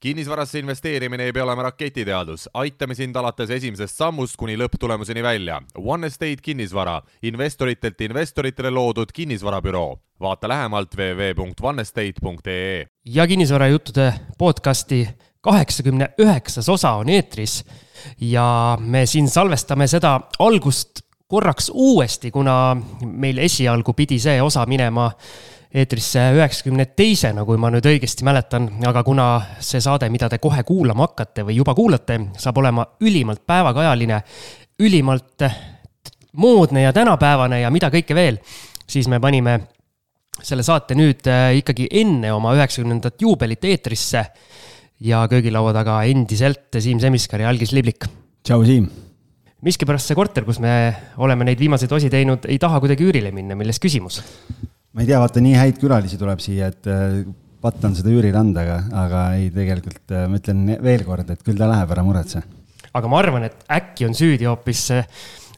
kinnisvarasse investeerimine ei pea olema raketiteadus, aitame sind alates esimesest sammust kuni lõpptulemuseni välja. One Estate kinnisvara, investoritelt investoritele loodud kinnisvarabüroo. vaata lähemalt www.onestate.ee. ja kinnisvarajuttude podcasti kaheksakümne üheksas osa on eetris ja me siin salvestame seda algust korraks uuesti, kuna meil esialgu pidi see osa minema eetrisse üheksakümne teisena, kui ma nüüd õigesti mäletan, aga kuna see saade, mida te kohe kuulama hakkate või juba kuulate, saab olema ülimalt päevakajaline, ülimalt moodne ja tänapäevane ja mida kõike veel, siis me panime selle saate nüüd äh, ikkagi enne oma üheksakümnendat juubelit eetrisse. ja köögilaua taga endiselt Siim Semiskar ja Algis Liblik. tšau, Siim miskipärast see korter, kus me oleme neid viimaseid osi teinud, ei taha kuidagi üürile minna, milles küsimus? Ma ei tea, vaata nii häid külalisi tuleb siia, et äh, pattan seda üürilanda, aga, aga ei, tegelikult äh, ma ütlen veel kord, et küll ta läheb, ära muretse. aga ma arvan, et äkki on süüdi hoopis äh,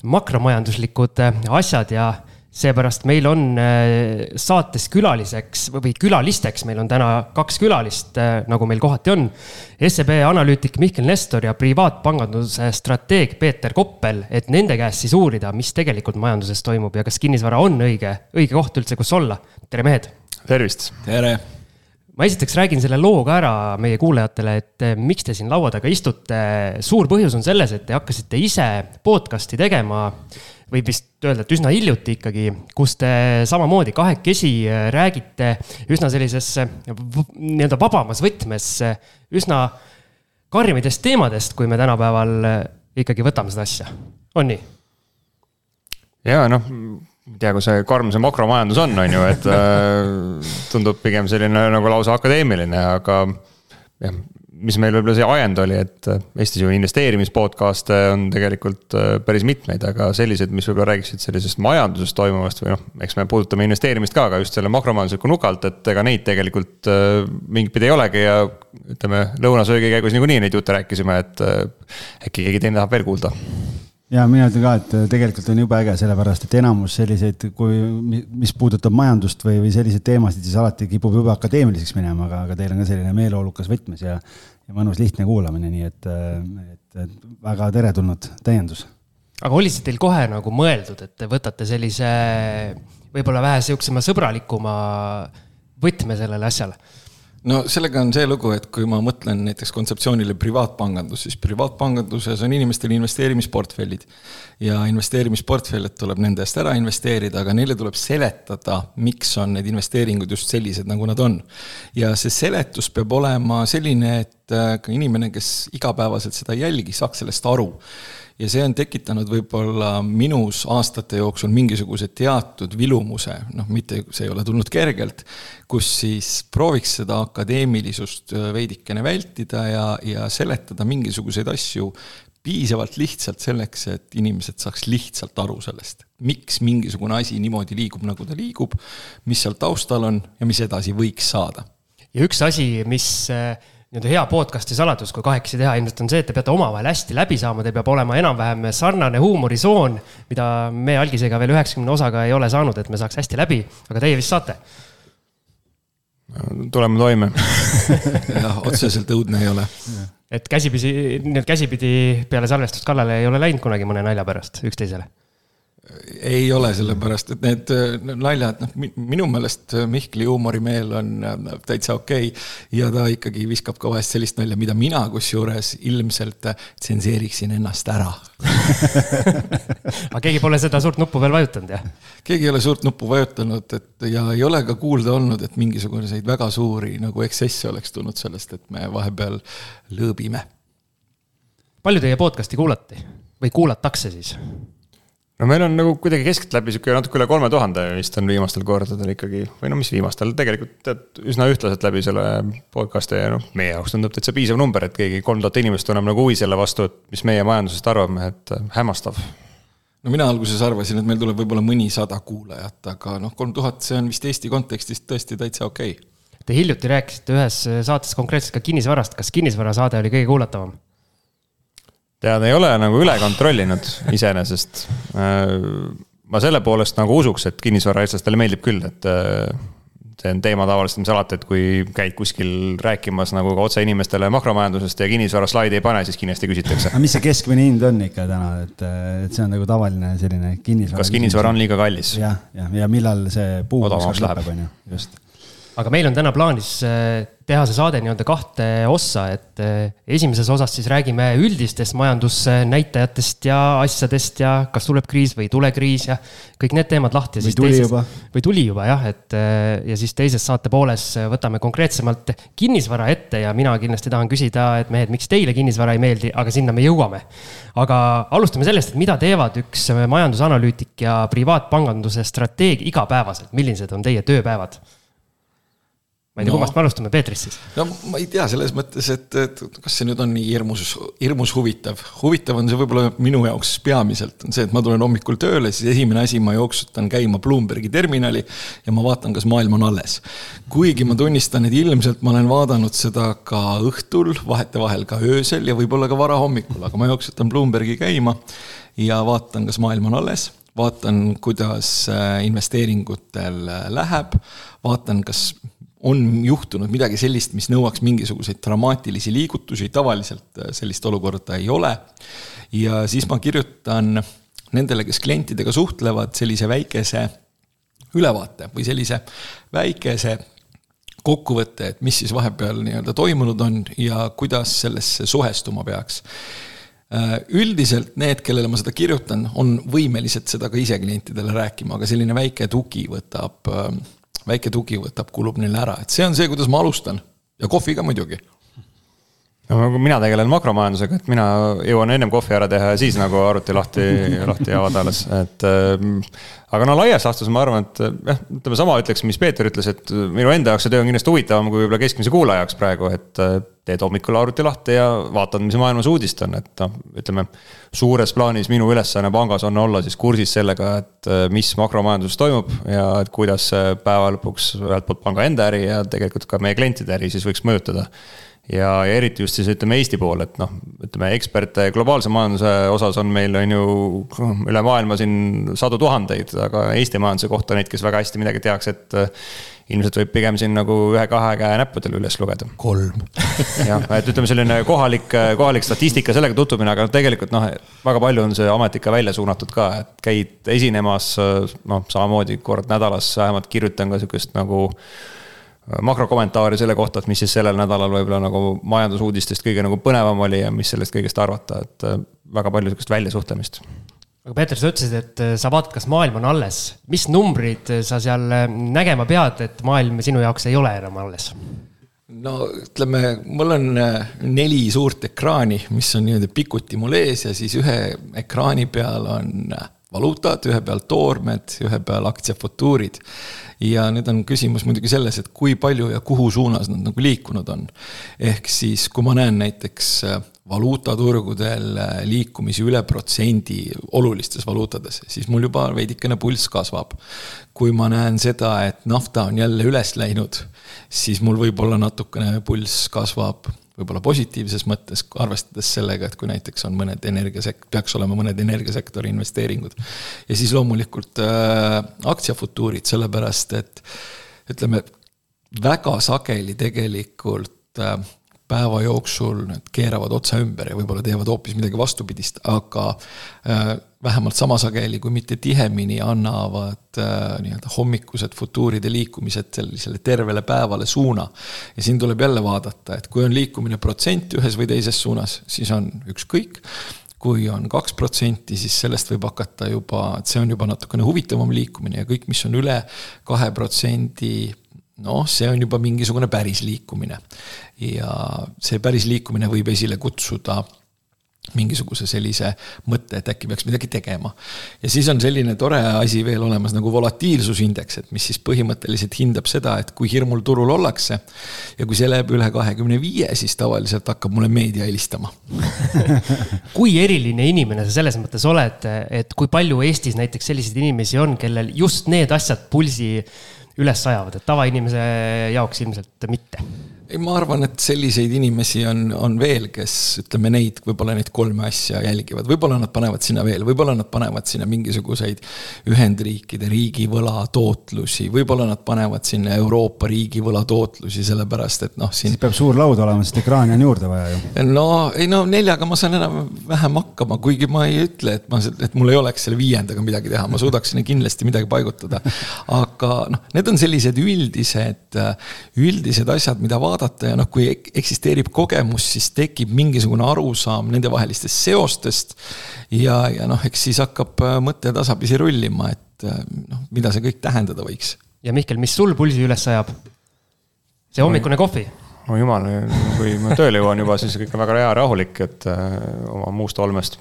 makromajanduslikud asjad ja seepärast meil on äh, saates külaliseks või külalisteks, meil on täna kaks külalist, äh, nagu meil kohati on. SEB analüütik Mihkel Nestor ja privaatpanganduse strateeg Peeter Koppel, et nende käest siis uurida, mis tegelikult majanduses toimub ja kas kinnisvara on õige, õige koht üldse, kus olla. tere, mehed. tervist. tere ma esiteks räägin selle loo ka ära meie kuulajatele, et eh, miks te siin laua taga istute. suur põhjus on selles, et te hakkasite ise podcast'i tegema, võib vist öelda, et üsna hiljuti ikkagi, kus te samamoodi kahekesi eh, räägite üsna sellises nii-öelda vabamas võtmes üsna karmidest teemadest, kui me tänapäeval ikkagi võtame seda asja, on nii? ja noh ei tea, kui see karm see makromajandus on, on ju, et äh, tundub pigem selline nagu lausa akadeemiline, aga jah, mis meil võib-olla see ajend oli, et Eestis ju investeerimispodcast'e on tegelikult äh, päris mitmeid, aga sellised, mis võib-olla räägiksid sellisest majandusest toimuvast või noh, eks me puudutame investeerimist ka, aga just selle makromajandusliku nuka alt, et ega neid tegelikult äh, mingit pidi ei olegi ja ütleme, lõunasöögi käigus niikuinii neid jutte rääkisime, et äkki keegi teine tahab veel kuulda ja mina ütlen ka, et äh, tegelikult on jube äge, sellepärast et enamus selliseid, kui, mis puudutab majandust või, või selliseid teemasid, siis alati kipub jube akadeemiliseks minema, aga, aga teil on ka selline meeleolukas võtmes ja, ja mõnus lihtne kuulamine, nii et, äh, et, et väga teretulnud täiendus. aga oli see teil kohe nagu mõeldud, et te võtate sellise võib-olla vähe sihukesema sõbralikuma võtme sellele asjale? No sellega on see lugu, et kui ma mõtlen näiteks kontseptsioonile privaatpangandus, siis privaatpanganduses on inimestel investeerimisportfellid. ja investeerimisportfellid tuleb nende eest ära investeerida, aga neile tuleb seletada, miks on need investeeringud just sellised, nagu nad on. ja see seletus peab olema selline, et äh, ka inimene, kes igapäevaselt seda ei jälgi, saaks sellest aru ja see on tekitanud võib-olla minus aastate jooksul mingisuguse teatud vilumuse, noh, mitte, see ei ole tulnud kergelt, kus siis prooviks seda akadeemilisust äh, veidikene vältida ja, ja seletada mingisuguseid asju piisavalt lihtsalt selleks, et inimesed saaks lihtsalt aru sellest, miks mingisugune asi niimoodi liigub, nagu ta liigub, mis seal taustal on ja mis edasi võiks saada. ja üks asi, mis äh, nii-öelda hea podcast'i saladus, kui kahekesi teha, ilmselt on see, et te peate omavahel hästi läbi saama, teil peab olema enam-vähem sarnane huumorisoon, mida me algisega veel üheksakümne osaga ei ole saanud, et me saaks hästi läbi, aga teie vist saate? tuleme toime jah, otseselt õudne ei ole. et käsipidi, nii-öelda käsipidi peale salvestust kallale ei ole läinud kunagi mõne nalja pärast üksteisele ei ole, sellepärast et need naljad, noh, minu meelest Mihkli huumorimeel on äh, täitsa okei okay. ja ta ikkagi viskab ka vahest sellist nalja, mida mina kusjuures ilmselt tsenseeriksin ennast ära aga keegi pole seda suurt nuppu veel vajutanud, jah? keegi ei ole suurt nuppu vajutanud, et ja ei ole ka kuulda olnud, et mingisuguseid väga suuri nagu eksesse oleks tulnud sellest, et me vahepeal lõõbime. palju teie podcast'i kuulati või kuulatakse siis? No meil on nagu kuidagi keskeltläbi sihuke natuke üle kolme tuhande vist on viimastel kordadel ikkagi, või no mis viimastel, tegelikult tead üsna ühtlaselt läbi selle podcast'i ja noh, meie jaoks tundub täitsa piisav number, et keegi kolm tuhat inimest tunneb nagu huvi selle vastu, et mis meie majandusest arvame, et hämmastav. no mina alguses arvasin, et meil tuleb võib-olla mõnisada kuulajat, aga noh, kolm tuhat, see on vist Eesti kontekstis tõesti täitsa okei okay.. Te hiljuti rääkisite ühes saates konkreetselt ka kinnisvarast, kas kinnisvarasaade oli kõige kuulatavam? Tead, ei ole nagu üle kontrollinud iseenesest. Äh, ma selle poolest nagu usuks, et kinnisvaraeestlastele meeldib küll, et äh, see on teema tavaliselt, mis alati, et kui käid kuskil rääkimas nagu ka otse inimestele makromajandusest ja kinnisvara slaidi ei pane, siis kindlasti küsitakse. aga mis see keskmine hind on ikka täna, et, et see on nagu tavaline selline kinnisvara. kas kinnisvara on liiga kallis? jah, jah, ja millal see puu lõpeb, on ju, just aga meil on täna plaanis äh, teha see saade nii-öelda kahte ossa, et äh, esimeses osas siis räägime üldistest majandusnäitajatest ja asjadest ja kas tuleb kriis või ei tule kriis ja kõik need teemad lahti. või tuli teises, juba. või tuli juba jah, et äh, ja siis teises saate pooles võtame konkreetsemalt kinnisvara ette ja mina kindlasti tahan küsida, et mehed, miks teile kinnisvara ei meeldi, aga sinna me jõuame. aga alustame sellest, et mida teevad üks majandusanalüütik ja privaatpanganduse strateeg igapäevaselt, millised on teie tööpäevad? Ma ei tea no., kummast me alustame, Peetrist siis? no ma ei tea, selles mõttes, et, et kas see nüüd on nii hirmus, hirmus huvitav. huvitav on see võib-olla minu jaoks peamiselt, on see, et ma tulen hommikul tööle, siis esimene asi, ma jooksutan käima Bloombergi terminali ja ma vaatan, kas maailm on alles. kuigi ma tunnistan, et ilmselt ma olen vaadanud seda ka õhtul, vahetevahel ka öösel ja võib-olla ka varahommikul, aga ma jooksutan Bloombergi käima ja vaatan, kas maailm on alles vaatan, kuidas äh, investeeringutel äh, läheb, vaatan, kas on juhtunud midagi sellist, mis nõuaks mingisuguseid dramaatilisi liigutusi, tavaliselt äh, sellist olukorda ei ole. ja siis ma kirjutan nendele, kes klientidega suhtlevad, sellise väikese ülevaate või sellise väikese kokkuvõtte, et mis siis vahepeal nii-öelda toimunud on ja kuidas sellesse suhestuma peaks. Äh, üldiselt need, kellele ma seda kirjutan, on võimelised seda ka ise klientidele rääkima, aga selline väike tugi võtab äh, väike tugi võtab, kulub neile ära, et see on see, kuidas ma alustan. Ja kohvi ka muidugi no mina tegelen makromajandusega, et mina jõuan ennem kohvi ära teha ja siis nagu arvuti lahti, lahti avada alles, et äh,. aga no laias laastus ma arvan, et jah, ütleme sama ütleks, mis Peeter ütles, et minu enda jaoks see töö on kindlasti huvitavam kui võib-olla keskmise kuulaja jaoks praegu, et äh, teed hommikul arvuti lahti ja vaatad, mis maailmas uudist on, et noh, ütleme. suures plaanis minu ülesanne pangas on olla siis kursis sellega, et äh, mis makromajanduses toimub ja et kuidas päeva lõpuks ühelt poolt panga enda äri ja tegelikult ka meie klientide äri siis võiks mõjutada ja, ja eriti just siis ütleme Eesti pool, et noh, ütleme eksperte globaalse majanduse osas on meil, on ju üle maailma siin sadu tuhandeid, aga Eesti majanduse kohta neid, kes väga hästi midagi tehakse, et äh, ilmselt võib pigem siin nagu ühe-kahe käe näppudel üles lugeda. kolm jah, et ütleme, selline kohalik, kohalik statistika, sellega tutvumine, aga tegelikult noh, väga palju on see amet ikka välja suunatud ka, et käid esinemas, noh, samamoodi kord nädalas vähemalt kirjutan ka sihukest nagu makrokommentaari selle kohta, et mis siis sellel nädalal võib-olla nagu majandusuudistest kõige nagu põnevam oli ja mis sellest kõigest arvata, et äh, väga palju sihukest väljasuhtlemist. aga Peeter, sa ütlesid, et äh, sa vaatad, kas maailm on alles. mis numbrid sa seal äh, nägema pead, et maailm sinu jaoks ei ole enam alles? no ütleme, mul on neli suurt ekraani, mis on nii-öelda pikuti mul ees ja siis ühe ekraani peal on valuutad, ühe peal toormed, ühe peal aktsiafutuurid ja nüüd on küsimus muidugi selles, et kui palju ja kuhu suunas nad nagu liikunud on. ehk siis, kui ma näen näiteks äh, valuutaturgudel äh, liikumisi üle protsendi olulistes valuutades, siis mul juba veidikene pulss kasvab. kui ma näen seda, et nafta on jälle üles läinud, siis mul võib-olla natukene pulss kasvab võib-olla positiivses mõttes, arvestades sellega, et kui näiteks on mõned energiasek-, peaks olema mõned energiasektori investeeringud. ja siis loomulikult äh, aktsiafutuurid, sellepärast et ütleme, väga sageli tegelikult äh, päeva jooksul need keeravad otsa ümber ja võib-olla teevad hoopis midagi vastupidist, aga äh, vähemalt sama sageli, kui mitte tihemini, annavad äh, nii-öelda hommikused futuuride liikumised sellisele tervele päevale suuna. ja siin tuleb jälle vaadata, et kui on liikumine protsent ühes või teises suunas, siis on ükskõik kui on kaks protsenti, siis sellest võib hakata juba, et see on juba natukene huvitavam liikumine ja kõik, mis on üle kahe protsendi noh, see on juba mingisugune päris liikumine. ja see päris liikumine võib esile kutsuda mingisuguse sellise mõtte, et äkki peaks midagi tegema. ja siis on selline tore asi veel olemas nagu volatiilsusindeks, et mis siis põhimõtteliselt hindab seda, et kui hirmul turul ollakse. ja kui see läheb üle kahekümne viie, siis tavaliselt hakkab mulle meedia helistama kui eriline inimene sa selles mõttes oled, et kui palju Eestis näiteks selliseid inimesi on, kellel just need asjad pulsi üles ajavad, et tavainimese jaoks ilmselt mitte ei, ma arvan, et selliseid inimesi on, on veel, kes ütleme neid, võib-olla neid kolme asja jälgivad, võib-olla nad panevad sinna veel, võib-olla nad panevad sinna mingisuguseid Ühendriikide riigivõla tootlusi, võib-olla nad panevad sinna Euroopa riigivõla tootlusi, sellepärast et noh, siin. siis peab suur laud olema, sest ekraani on juurde vaja ju. no ei no neljaga ma saan enam-vähem hakkama, kuigi ma ei ütle, et ma, et mul ei oleks selle viiendaga midagi teha, ma suudaks sinna kindlasti midagi paigutada. aga noh, need on sellised üldised, üldised asjad, mida vaadata vaadata ja noh, kui eksisteerib kogemus, siis tekib mingisugune arusaam nendevahelistest seostest. ja, ja noh, eks siis hakkab äh, mõte tasapisi rullima, et äh, noh, mida see kõik tähendada võiks. ja Mihkel, mis sul pulsi üles ajab? see hommikune kohvi? no jumal, kui ma tööle jõuan juba, siis kõik on väga hea rahulik, et äh, oma muust olmest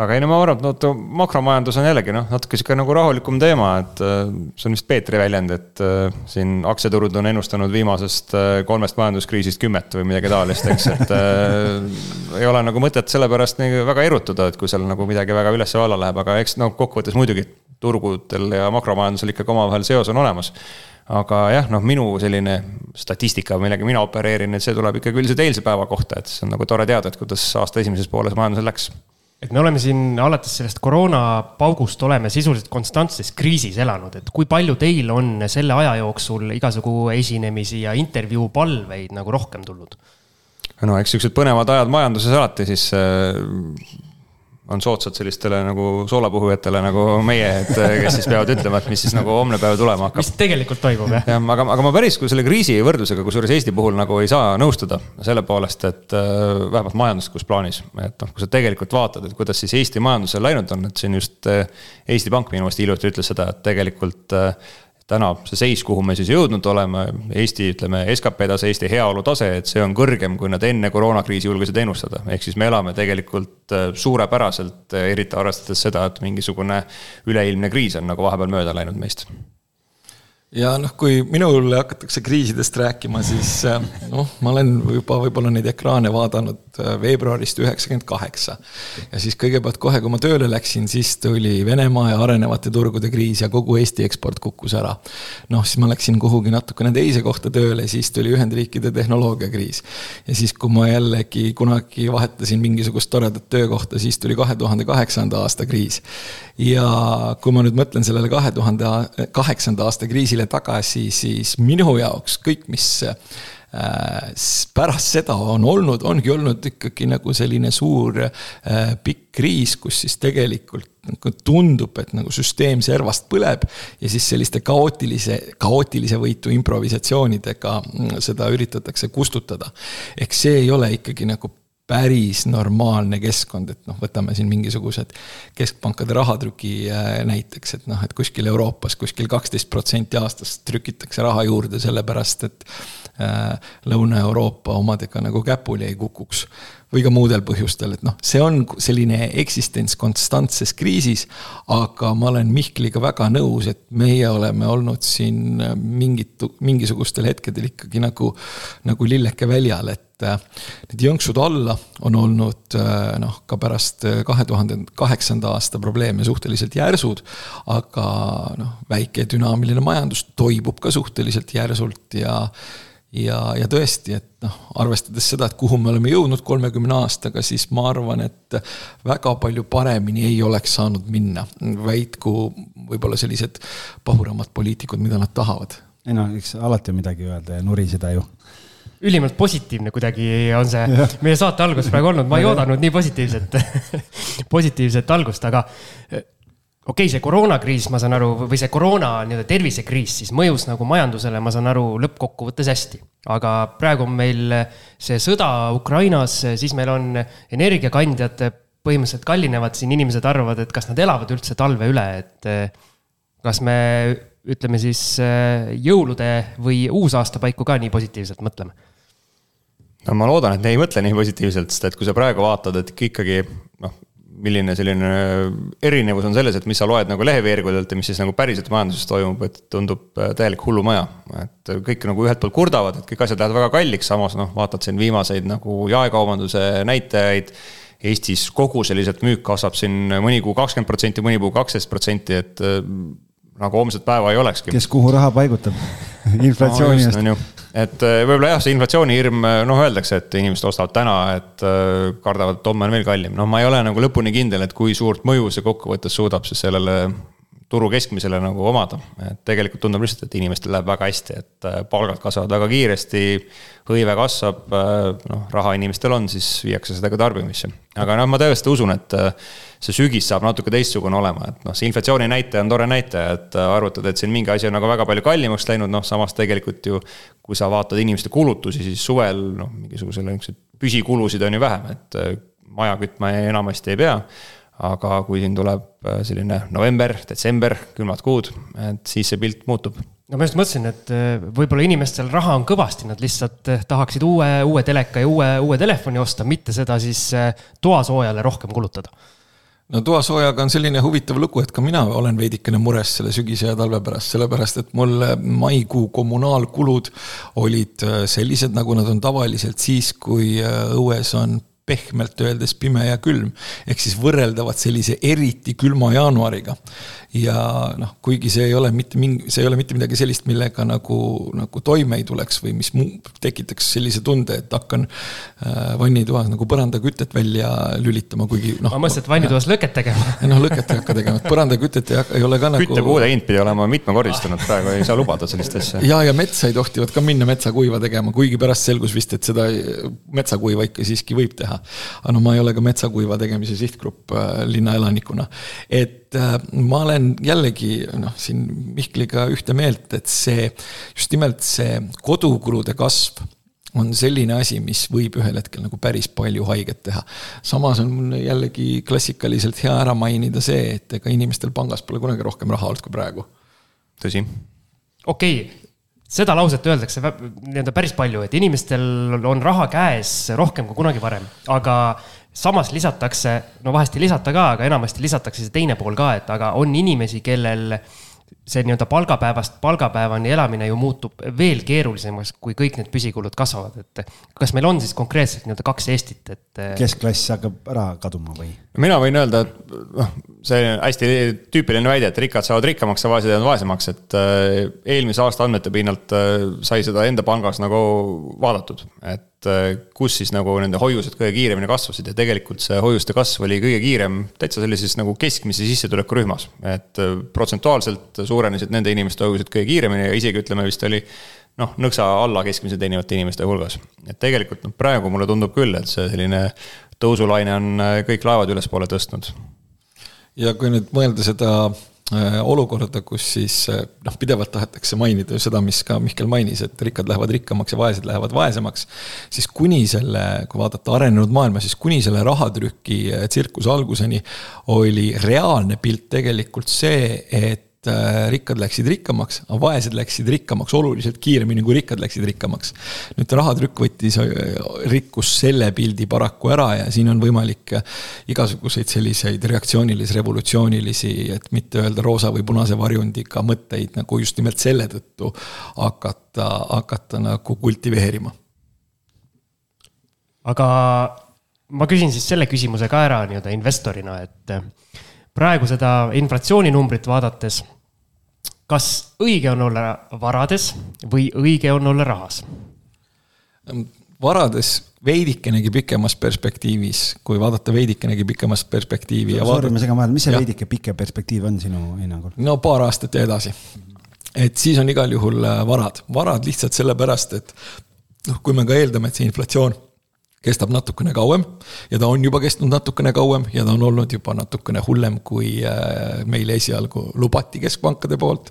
aga ei no ma arvan, et no makromajandus on jällegi noh, natuke sihuke nagu rahulikum teema, et äh, see on vist Peetri väljend, et äh, siin aktsiaturud on ennustanud viimasest äh, kolmest majanduskriisist kümmet või midagi taolist, eks, et ei ole nagu mõtet selle pärast nii väga erutuda, et kui seal nagu midagi väga üles ja alla läheb, aga eks no kokkuvõttes muidugi turgudel ja makromajandusel ikkagi omavahel seos on olemas. Aga jah, noh, minu selline statistika, millega mina opereerin, et see tuleb ikkagi üldiselt eilse päeva kohta, et see on nagu tore teada, et kuidas aasta esimeses pooles majandusel läks et me oleme siin alates sellest koroonapaugust oleme sisuliselt konstantses kriisis elanud, et kui palju teil on selle aja jooksul igasugu esinemisi ja intervjuu palveid nagu rohkem tulnud? no eks siuksed põnevad ajad majanduses alati siis äh, on soodsad sellistele nagu soolapuhujatele nagu meie, et kes siis peavad ütlema, et mis siis nagu homne päev tulema hakkab. mis tegelikult toimub, jah? jah, aga, aga ma päris kui selle kriisi võrdlusega, kusjuures Eesti puhul nagu ei saa nõustuda selle poolest, et äh, vähemalt majanduslikus plaanis, et noh, kui sa tegelikult vaatad, et kuidas siis Eesti majandusel läinud on, et siin just äh, Eesti Pank minu meelest hiljuti ütles seda, et tegelikult äh, täna see seis, kuhu me siis jõudnud oleme, Eesti, ütleme, skp tase, Eesti heaolu tase, et see on kõrgem, kui nad enne koroonakriisi julgesid ennustada. ehk siis me elame tegelikult äh, suurepäraselt, äh, eriti arvestades seda, et mingisugune üleilmne kriis on nagu vahepeal mööda läinud meist ja noh, kui minule hakatakse kriisidest rääkima, siis äh, noh, ma olen juba võib-olla neid ekraane vaadanud veebruarist üheksakümmend kaheksa. ja siis kõigepealt kohe, kui ma tööle läksin, siis tuli Venemaa ja arenevate turgude kriis ja kogu Eesti eksport kukkus ära. noh, siis ma läksin kuhugi natukene teise kohta tööle, siis tuli Ühendriikide tehnoloogiakriis. ja siis, kui ma jällegi kunagi vahetasin mingisugust toredat töökohta, siis tuli kahe tuhande kaheksanda aasta kriis. ja kui ma nüüd mõtlen sellele kahe tuhande kaheksanda aasta kriisile, tagasi, siis minu jaoks kõik, mis pärast seda on olnud, ongi olnud ikkagi nagu selline suur äh, pikk kriis, kus siis tegelikult nagu tundub, et nagu süsteem servast põleb ja siis selliste kaootilise, kaootilise võitu improvisatsioonidega mm, seda üritatakse kustutada. ehk see ei ole ikkagi nagu päris normaalne keskkond, et noh, võtame siin mingisugused keskpankade rahatrüki äh, näiteks, et noh, et kuskil Euroopas kuskil kaksteist protsenti aastas trükitakse raha juurde, sellepärast et äh, Lõuna-Euroopa omadega nagu käpuli ei kukuks. või ka muudel põhjustel, et noh, see on selline eksistents konstantses kriisis, aga ma olen Mihkliga väga nõus, et meie oleme olnud siin mingit, mingisugustel hetkedel ikkagi nagu, nagu lilleke väljal, et et äh, need jõnksud alla on olnud äh, noh, ka pärast äh, kahe tuhande kaheksanda aasta probleeme suhteliselt järsud. aga noh, väike dünaamiline majandus toibub ka suhteliselt järsult ja ja, ja tõesti, et noh, arvestades seda, et kuhu me oleme jõudnud kolmekümne aastaga, siis ma arvan, et väga palju paremini ei oleks saanud minna, väitku võib-olla sellised pahuramad poliitikud, mida nad tahavad. ei noh, eks alati on midagi öelda ja nuriseda ju ülimalt positiivne kuidagi on see ja. meie saate algus praegu olnud, ma ei oodanud nii positiivset positiivset algust, aga okei okay,, see koroonakriis, ma saan aru, või see koroona nii-öelda tervisekriis siis mõjus nagu majandusele, ma saan aru, lõppkokkuvõttes hästi. aga praegu on meil see sõda Ukrainas, siis meil on energiakandjad põhimõtteliselt kallinevad, siin inimesed arvavad, et kas nad elavad üldse talve üle, et kas me ütleme siis jõulude või uusaasta paiku ka nii positiivselt mõtleme no ma loodan, et ei mõtle nii positiivselt, sest et kui sa praegu vaatad, et ikkagi noh, milline selline erinevus on selles, et mis sa loed nagu leheveergudelt ja mis siis nagu päriselt majanduses toimub, et tundub äh, täielik hullumaja. et kõik nagu ühelt poolt kurdavad, et kõik asjad lähevad väga kalliks, samas noh, vaatad siin viimaseid nagu jaekaubanduse näitajaid. Eestis kogu selliselt müük kasvab siin mõni kuu kakskümmend protsenti, mõni kuu kaksteist protsenti, et äh, nagu homset päeva ei olekski. kes kuhu raha paigutab inflatsiooni eest no, et äh, võib-olla jah, see inflatsioonihirm, noh, öeldakse, et inimesed ostavad täna, et kardavad, et homme on veel kallim. noh, ma ei ole nagu lõpuni kindel, et kui suurt mõju see kokkuvõttes suudab siis sellele turu keskmisele nagu omada. et tegelikult tundub lihtsalt, et inimestel läheb väga hästi, et äh, palgad kasvavad väga kiiresti, hõive kasvab, äh, noh, raha inimestel on, siis viiakse seda ka tarbimisse. aga noh, ma tõesti usun, et äh, see sügis saab natuke teistsugune olema, et noh, see inflatsiooni näitaja on tore näitaja, et arvutada, et siin mingi asi on nagu väga palju kallimaks läinud, noh, samas tegelikult ju kui sa vaatad inimeste kulutusi, siis suvel noh, mingisugusele niisuguseid püsikulusid on ju vähem, et maja kütma enamasti ei pea aga kui siin tuleb äh, selline november, detsember, külmad kuud, et siis see pilt muutub. no ma just mõtlesin, et äh, võib-olla inimestel raha on kõvasti, nad lihtsalt äh, tahaksid uue, uue teleka ja uue, uue telefoni osta, mitte seda siis toasoojale rohkem kulutada no toasoojaga on selline huvitav lugu, et ka mina olen veidikene mures selle sügise ja talve pärast, sellepärast et mul maikuu kommunaalkulud olid sellised, nagu nad on tavaliselt siis, kui õues on pehmelt öeldes pime ja külm. ehk siis võrreldavad sellise eriti külma jaanuariga. Ja noh, kuigi see ei ole mitte mingi, see ei ole mitte midagi sellist, millega nagu, nagu toime ei tuleks või mis muu, tekitaks sellise tunde, et hakkan äh, vannitoas nagu põrandakütet välja lülitama, kuigi noh. ma mõtlesin, et vannitoas lõket tegema. noh, lõket ei hakka tegema, et põrandakütet ei ei ole ka nagu. küttepuude hind pidi olema mitmekordistunud, praegu ei saa lubada sellist asja. ja, ja metsa ei tohtivad ka minna metsakuiva tegema, kuigi pärast selgus vist, et seda metsakuiva ikka siiski võib teha aga no ma ei ole ka metsakuiva tegemise sihtgrupp äh, linnaelanikuna. et äh, ma olen jällegi noh, siin Mihkliga ühte meelt, et see, just nimelt see kodukulude kasv on selline asi, mis võib ühel hetkel nagu päris palju haiget teha. samas on jällegi klassikaliselt hea ära mainida see, et ega inimestel pangas pole kunagi rohkem raha olnud kui praegu. tõsi. okei okay seda lauset öeldakse nii-öelda päris palju, et inimestel on raha käes rohkem kui kunagi varem, aga samas lisatakse, no vahest ei lisata ka, aga enamasti lisatakse see teine pool ka, et aga on inimesi, kellel see nii-öelda palgapäevast palgapäevani elamine ju muutub veel keerulisemaks, kui kõik need püsikulud kasvavad, et kas meil on siis konkreetselt nii-öelda kaks Eestit, et. keskklass hakkab ära kaduma või? mina võin öelda, et noh, see hästi tüüpiline väide, et rikkad saavad rikkamaks ja vaesed jäävad vaesemaks, et äh, eelmise aasta andmete pinnalt äh, sai seda enda pangas nagu vaadatud, et kus siis nagu nende hoiused kõige kiiremini kasvasid ja tegelikult see hoiuste kasv oli kõige kiirem täitsa sellises nagu keskmise sissetulekurühmas. et protsentuaalselt suurenesid nende inimeste hoiused kõige kiiremini ja isegi ütleme vist oli noh, nõksa alla keskmise teenivate inimeste hulgas. et tegelikult noh, praegu mulle tundub küll, et see selline tõusulaine on äh, kõik laevad ülespoole tõstnud. ja kui nüüd mõelda seda äh, olukorda, kus siis äh, noh, pidevalt tahetakse mainida ju seda, mis ka Mihkel mainis, et rikkad lähevad rikkamaks ja vaesed lähevad vaesemaks. siis kuni selle, kui vaadata arenenud maailma, siis kuni selle rahatrüki tsirkuse alguseni oli reaalne pilt tegelikult see, et Äh, rikkad läksid rikkamaks, aga vaesed läksid rikkamaks oluliselt kiiremini, kui rikkad läksid rikkamaks. nüüd rahatrükk võttis, äh, rikkus selle pildi paraku ära ja siin on võimalik äh, igasuguseid selliseid reaktsioonilis-revolutsioonilisi, et mitte öelda roosa või punase varjundiga mõtteid nagu just nimelt selle tõttu hakata, hakata nagu kultiveerima. aga ma küsin siis selle küsimuse ka ära nii-öelda investorina, et praegu seda inflatsiooninumbrit vaadates, kas õige on olla varades või õige on olla rahas? varades veidikenegi pikemas perspektiivis, kui vaadata veidikenegi pikemas perspektiivi. Sorry, ma segan vahele, mis see ja. veidike pikem perspektiiv on sinu hinnangul? no paar aastat ja edasi. et siis on igal juhul äh, varad, varad lihtsalt sellepärast, et noh, kui me ka eeldame, et see inflatsioon kestab natukene kauem ja ta on juba kestnud natukene kauem ja ta on olnud juba natukene hullem, kui äh, meile esialgu lubati keskpankade poolt,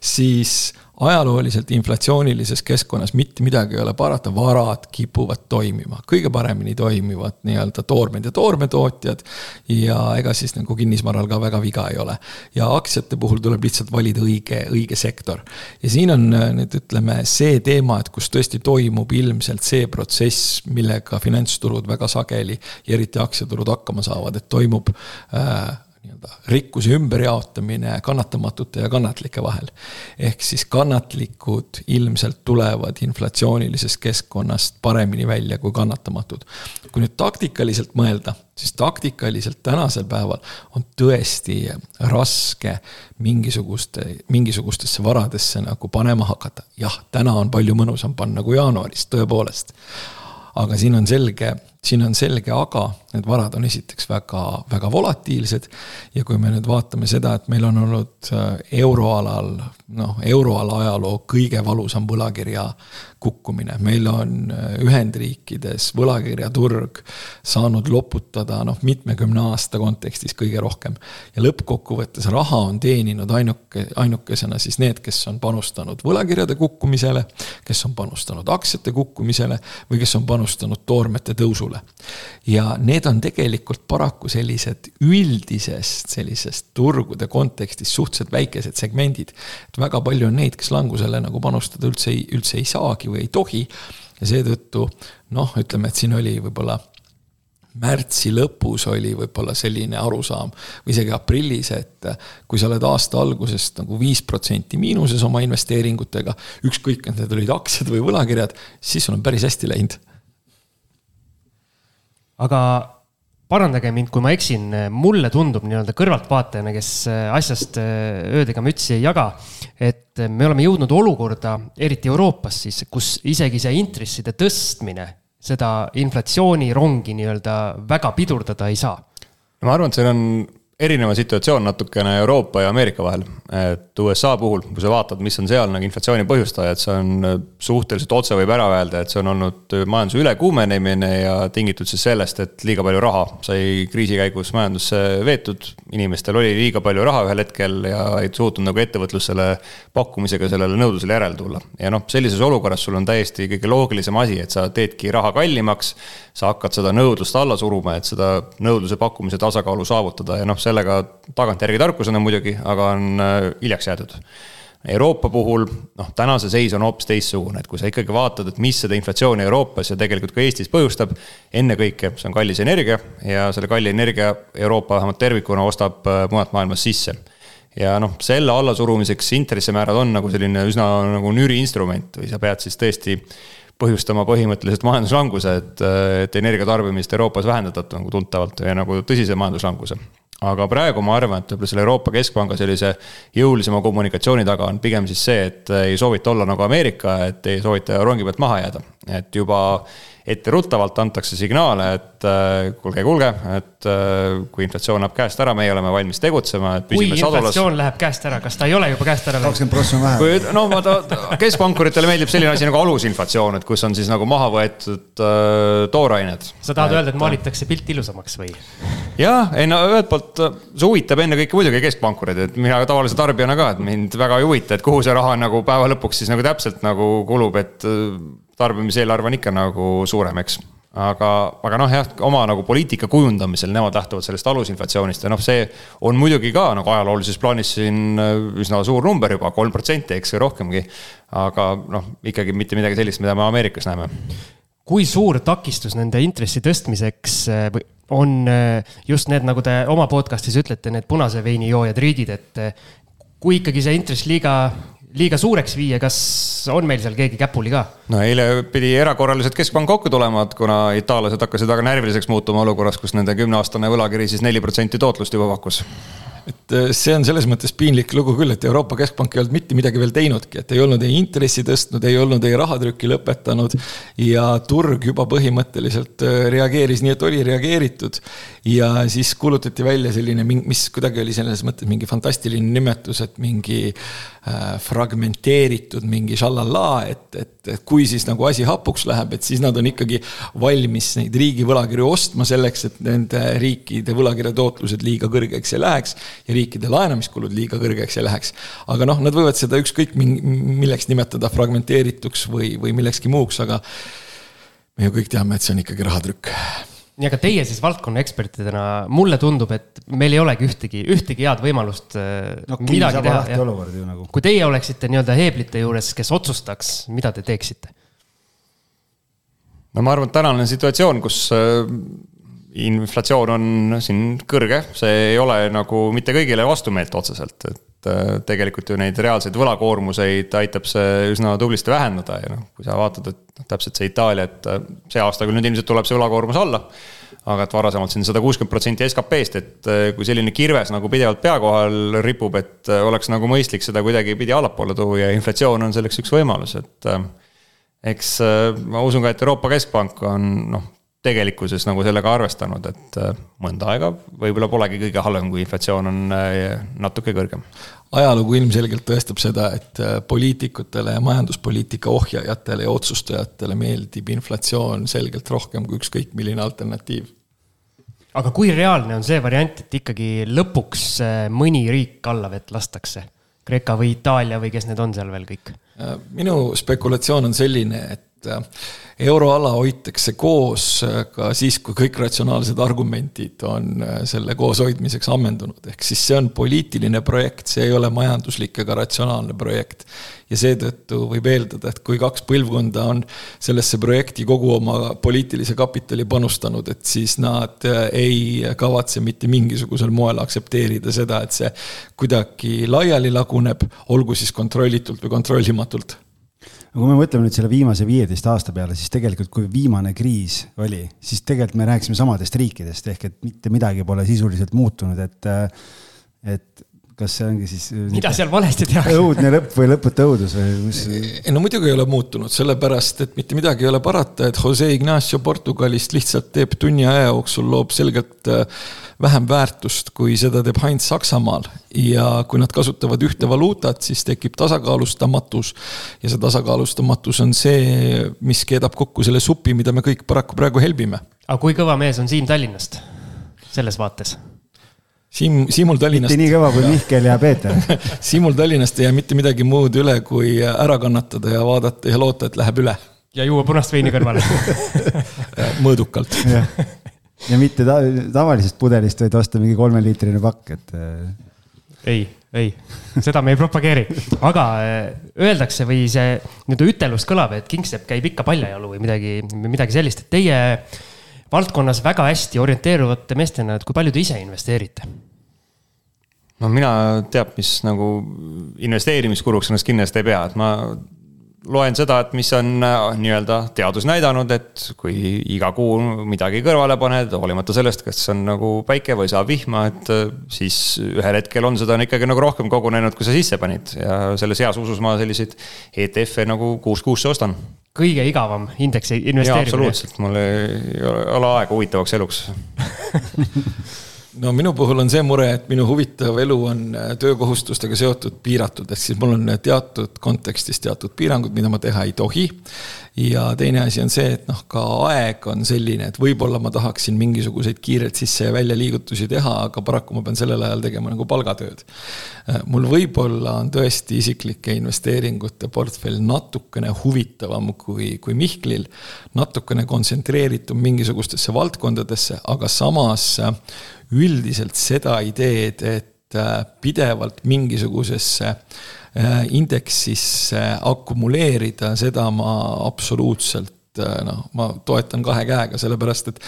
siis ajalooliselt inflatsioonilises keskkonnas mitte midagi ei ole parata, varad kipuvad toimima, kõige paremini toimivad nii-öelda toormed ja toormetootjad. ja ega siis nagu kinnisvaral ka väga viga ei ole. ja aktsiate puhul tuleb lihtsalt valida õige, õige sektor. ja siin on äh, nüüd ütleme see teema, et kus tõesti toimub ilmselt see protsess, millega finantsturud väga sageli ja eriti aktsiaturud hakkama saavad, et toimub äh, nii-öelda rikkuse ümberjaotamine kannatamatute ja kannatlike vahel. ehk siis kannatlikud ilmselt tulevad inflatsioonilisest keskkonnast paremini välja kui kannatamatud. kui nüüd taktikaliselt mõelda, siis taktikaliselt tänasel päeval on tõesti raske mingisuguste, mingisugustesse varadesse nagu panema hakata. jah, täna on palju mõnusam panna kui jaanuaris, tõepoolest aga siin on selge, siin on selge aga, need varad on esiteks väga, väga volatiilsed. ja kui me nüüd vaatame seda, et meil on olnud äh, euroalal, noh, euroala ajaloo kõige valusam võlakirja kukkumine, meil on äh, Ühendriikides võlakirjaturg saanud loputada noh, mitmekümne aasta kontekstis kõige rohkem. ja lõppkokkuvõttes raha on teeninud ainuke, ainukesena siis need, kes on panustanud võlakirjade kukkumisele, kes on panustanud aktsiate kukkumisele või kes on panustanud toormete tõusule. Ja need on tegelikult paraku sellised üldisest sellisest turgude kontekstis suhteliselt väikesed segmendid. et väga palju on neid, kes langusele nagu panustada üldse ei, üldse ei saagi või ei tohi. ja seetõttu noh, ütleme, et siin oli võib-olla märtsi lõpus oli võib-olla selline arusaam või isegi aprillis, et kui sa oled aasta algusest nagu viis protsenti miinuses oma investeeringutega, ükskõik, et need olid aktsiad või võlakirjad, siis sul on päris hästi läinud. Aga parandage mind, kui ma eksin, mulle tundub nii-öelda kõrvaltvaatajana, kes asjast öödega mütsi ei jaga, et me oleme jõudnud olukorda, eriti Euroopas siis, kus isegi see intresside tõstmine seda inflatsioonirongi nii-öelda väga pidurdada ei saa. ma arvan, et seal on erineva situatsioon natukene Euroopa ja Ameerika vahel. et USA puhul, kui sa vaatad, mis on seal nagu inflatsiooni põhjustajad, see on äh, suhteliselt otse võib ära öelda, et see on olnud äh, majanduse ülekuumenemine ja tingitud siis sellest, et liiga palju raha sai kriisi käigus majandusse veetud. inimestel oli liiga palju raha ühel hetkel ja ei suutnud nagu ettevõtlusele pakkumisega sellele nõudlusele järele tulla. ja noh, sellises olukorras sul on täiesti kõige loogilisem asi, et sa teedki raha kallimaks. sa hakkad seda nõudlust alla suruma, et seda nõudluse pakkumise tasakaalu saavutada ja noh, sellega tagantjärgi tarkusena muidugi, aga on äh, hiljaks jäädud. Euroopa puhul noh, tänase seis on hoopis teistsugune, et kui sa ikkagi vaatad, et mis seda inflatsiooni Euroopas ja tegelikult ka Eestis põhjustab. ennekõike see on kallis energia ja selle kalli energia Euroopa vähemalt tervikuna ostab äh, mujalt maailmast sisse ja noh, selle allasurumiseks intressimäärad on nagu selline üsna nagu nüri instrument või sa pead siis tõesti põhjustama põhimõtteliselt majanduslanguse, et, et energiatarbimist Euroopas vähendada nagu tuntavalt ja nagu tõsise majanduslanguse aga praegu ma arvan, et võib-olla selle Euroopa Keskpanga sellise jõulisema kommunikatsiooni taga on pigem siis see, et ei soovita olla nagu Ameerika, et ei soovita rongi pealt maha jääda. Et juba etteruttavalt antakse signaale, et äh, kuulge, kuulge, et äh, kui inflatsioon läheb käest ära, meie oleme valmis tegutsema, et kui inflatsioon sadulas... läheb käest ära, kas ta ei ole juba käest ära läinud? kakskümmend prossa on vähe. kui no vaata, keskpankuritele meeldib selline asi nagu alusinflatsioon, et kus on siis nagu maha võetud äh, toorained. sa tahad et, öelda, et maalitakse pilt ilusamaks või? jah, ei no ühelt poolt see huvitab ennekõike muidugi keskpankureid, et mina tavalise tarbijana ka, et mind väga ei huvita, et kuhu see raha nagu päeva lõpuks siis nagu täpselt nagu kulub, et tarbimiseelarve on ikka nagu suurem, eks. aga, aga noh, jah, oma nagu poliitika kujundamisel nemad lähtuvad sellest alusinflatsioonist ja noh, see on muidugi ka nagu ajaloolises plaanis siin äh, üsna suur number juba, kolm protsenti, eks, või rohkemgi. aga noh, ikkagi mitte midagi sellist, mida me Ameerikas näeme. kui suur takistus nende intressi tõstmiseks äh, on äh, just need, nagu te oma podcast'is ütlete, need punase veini joojad riigid, et kui ikkagi see intress liiga liiga suureks viia, kas on meil seal keegi käpuli ka? no eile pidi erakorraliselt keskpank kokku tulema, et kuna itaallased hakkasid väga närviliseks muutuma olukorras, kus nende kümneaastane võlakiri siis neli protsenti tootlust juba pakkus et äh, see on selles mõttes piinlik lugu küll, et Euroopa Keskpank ei olnud mitte midagi veel teinudki, et ei olnud ei intressi tõstnud, ei olnud ei rahatrükki lõpetanud. ja turg juba põhimõtteliselt äh, reageeris nii, et oli reageeritud. ja siis kuulutati välja selline, mis kuidagi oli selles mõttes mingi fantastiline nimetus, et mingi äh, fragmenteeritud mingi šallallaa, et, et, et kui siis nagu asi hapuks läheb, et siis nad on ikkagi valmis neid riigi võlakirju ostma selleks, et nende riikide võlakirja tootlused liiga kõrgeks ei läheks ja riikide laenamiskulud liiga kõrgeks ei läheks. aga noh, nad võivad seda ükskõik milleks nimetada fragmenteerituks või, või millekski muuks, aga me ju kõik teame, et see on ikkagi rahatrükk nii, aga teie siis valdkonna ekspertidena, mulle tundub, et meil ei olegi ühtegi, ühtegi head võimalust äh, no, midagi teha. Nagu. kui teie oleksite nii-öelda heeblite juures, kes otsustaks, mida te teeksite? no ma arvan, et tänane situatsioon, kus äh, inflatsioon on siin kõrge, see ei ole nagu mitte kõigile vastumeelt otseselt, et äh, tegelikult ju neid reaalseid võlakoormuseid aitab see üsna tublisti vähendada ja noh, kui sa vaatad, et noh, täpselt see Itaalia, et äh, see aasta küll nüüd ilmselt tuleb see võlakoormus alla aga et varasemalt siin sada kuuskümmend protsenti SKP-st, et äh, kui selline kirves nagu pidevalt pea kohal ripub, et oleks nagu mõistlik seda kuidagipidi allapoole tuua ja inflatsioon on selleks üks võimalus, et eks ma usun ka, et Euroopa Keskpank on noh, tegelikkuses nagu sellega arvestanud, et äh, mõnda aega võib-olla polegi kõige halvem, kui inflatsioon on äh, natuke kõrgem. ajalugu ilmselgelt tõestab seda, et äh, poliitikutele ja majanduspoliitika ohjajatele ja otsustajatele meeldib inflatsioon selgelt rohkem kui ükskõik milline alternatiiv aga kui reaalne on see variant, et ikkagi lõpuks mõni riik allavett lastakse? Kreeka või Itaalia või kes need on seal veel kõik? minu spekulatsioon on selline, et euroala hoitakse koos äh, ka siis, kui kõik ratsionaalsed argumendid on äh, selle kooshoidmiseks ammendunud, ehk siis see on poliitiline projekt, see ei ole majanduslik ega ratsionaalne projekt. ja seetõttu võib eeldada, et kui kaks põlvkonda on sellesse projekti kogu oma poliitilise kapitali panustanud, et siis nad äh, ei kavatse mitte mingisugusel moel aktsepteerida seda, et see kuidagi laiali laguneb, olgu siis kontrollitult või kontrollimatult aga kui me mõtleme nüüd selle viimase viieteist aasta peale, siis tegelikult, kui viimane kriis oli, siis tegelikult me rääkisime samadest riikidest ehk et mitte midagi pole sisuliselt muutunud, et, et kas see ongi siis. mida seal valesti tehakse? õudne lõpp või lõputu õudus või mis? ei no muidugi ei ole muutunud, sellepärast et mitte midagi ei ole parata, et Jose Ignacio Portugalist lihtsalt teeb tunni aja jooksul, loob selgelt äh, vähem väärtust, kui seda teeb Heinz Saksamaal. ja kui nad kasutavad ühte valuutat, siis tekib tasakaalustamatus. ja see tasakaalustamatus on see, mis keedab kokku selle supi, mida me kõik paraku praegu helbime. aga kui kõva mees on Siim Tallinnast selles vaates? Siim, Siimul Tallinnast. mitte nii kõva kui Mihkel ja Peeter Siimul Tallinnast ei jää mitte midagi muud üle, kui ära kannatada ja vaadata ja loota, et läheb üle. ja juua punast veini kõrvale mõõdukalt ja mitte ta, tavalisest pudelist, vaid osta mingi kolmeliitrine pakk, et. Äh, ei, ei, seda me ei propageeri, aga äh, öeldakse või see nii-öelda ütelus kõlab, et kingsepp käib ikka paljajalu või midagi, midagi sellist, et teie valdkonnas väga hästi orienteeruvate meestena, et kui palju te ise investeerite? no mina teab, mis nagu investeerimiskuluks ennast kindlasti ei pea, et ma loen seda, et mis on äh, nii-öelda teadus näidanud, et kui iga kuu midagi kõrvale paned, hoolimata sellest, kas on nagu päike või saab vihma, et äh, siis ühel hetkel on seda on ikkagi nagu rohkem kogunenud, kui sa sisse panid ja selles heas usus ma selliseid ETF-e nagu kuust kuusse ostan. Kõige igavam indeksi investeerimine. absoluutselt, mul ei ole aega huvitavaks eluks no minu puhul on see mure, et minu huvitav elu on äh, töökohustustega seotud piiratud, ehk siis mul on teatud kontekstis teatud piirangud, mida ma teha ei tohi. ja teine asi on see, et noh, ka aeg on selline, et võib-olla ma tahaksin mingisuguseid kiireid sisse ja välja liigutusi teha, aga paraku ma pean sellel ajal tegema nagu palgatööd. Äh, mul võib-olla on tõesti isiklike investeeringute portfell natukene huvitavam kui, kui Mihklil. natukene kontsentreeritum mingisugustesse valdkondadesse, aga samas äh, üldiselt seda ideed, et äh, pidevalt mingisugusesse äh, indeksisse akumuleerida, seda ma absoluutselt äh, noh, ma toetan kahe käega, sellepärast et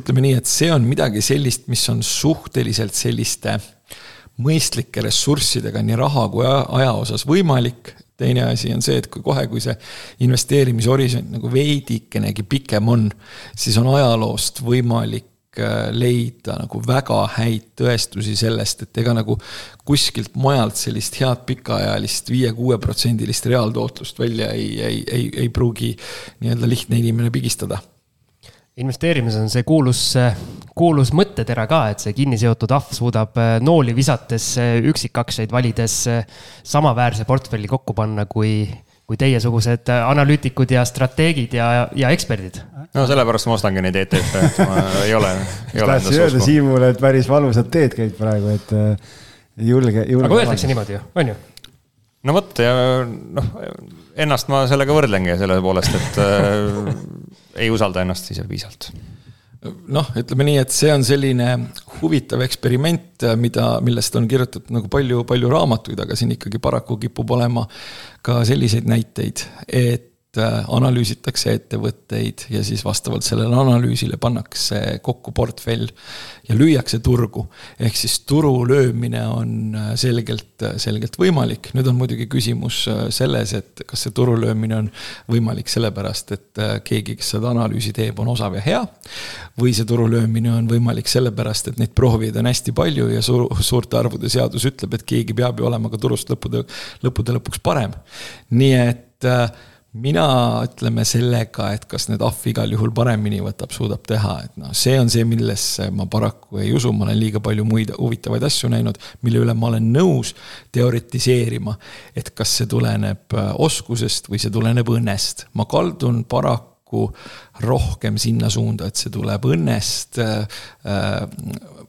ütleme nii, et see on midagi sellist, mis on suhteliselt selliste mõistlike ressurssidega nii raha kui aja osas võimalik. teine asi on see, et kui kohe, kui see investeerimishorisont nagu veidikenegi pikem on, siis on ajaloost võimalik leida nagu väga häid tõestusi sellest, et ega nagu kuskilt mujalt sellist head pikaajalist viie-kuueprotsendilist reaaltootlust välja ei, ei, ei, ei pruugi nii-öelda lihtne inimene pigistada. Investeerimises on see kuulus, kuulus mõttetera ka, et see kinniseotud ahv suudab äh, nooli visates äh, üksikaktsiaid valides samaväärse portfelli kokku panna kui kui teiesugused analüütikud ja strateegid ja, ja eksperdid. no sellepärast ma ostangi neid ETF-e, et ma ei ole, ei ole endas usku. Siimule, et päris valusat teed käid praegu, et äh, julge, julge. aga öeldakse niimoodi ju, on ju? no vot ja noh, ennast ma sellega võrdlengi selle poolest, et äh, ei usalda ennast ise piisavalt noh, ütleme nii, et see on selline huvitav eksperiment, mida, millest on kirjutatud nagu palju, palju raamatuid, aga siin ikkagi paraku kipub olema ka selliseid näiteid, et äh, analüüsitakse ettevõtteid ja siis vastavalt sellele analüüsile pannakse kokku portfell ja lüüakse turgu. ehk siis turu löömine on äh, selgelt, äh, selgelt võimalik, nüüd on muidugi küsimus selles, et kas see turu löömine on võimalik sellepärast, et keegi, kes seda analüüsi teeb, on osav ja hea. või see turu löömine on võimalik sellepärast, et neid proovijaid on hästi palju ja suur, suurte arvude seadus ütleb, et keegi peab ju olema ka turust lõppude, lõppude lõpuks parem. nii et äh, mina ütleme sellega, et kas nüüd ahv igal juhul paremini võtab, suudab teha, et noh, see on see, millesse ma paraku ei usu, ma olen liiga palju muid huvitavaid asju näinud, mille üle ma olen nõus teoritiseerima. et kas see tuleneb äh, oskusest või see tuleneb õnnest, ma kaldun paraku rohkem sinna suunda, et see tuleb õnnest äh, äh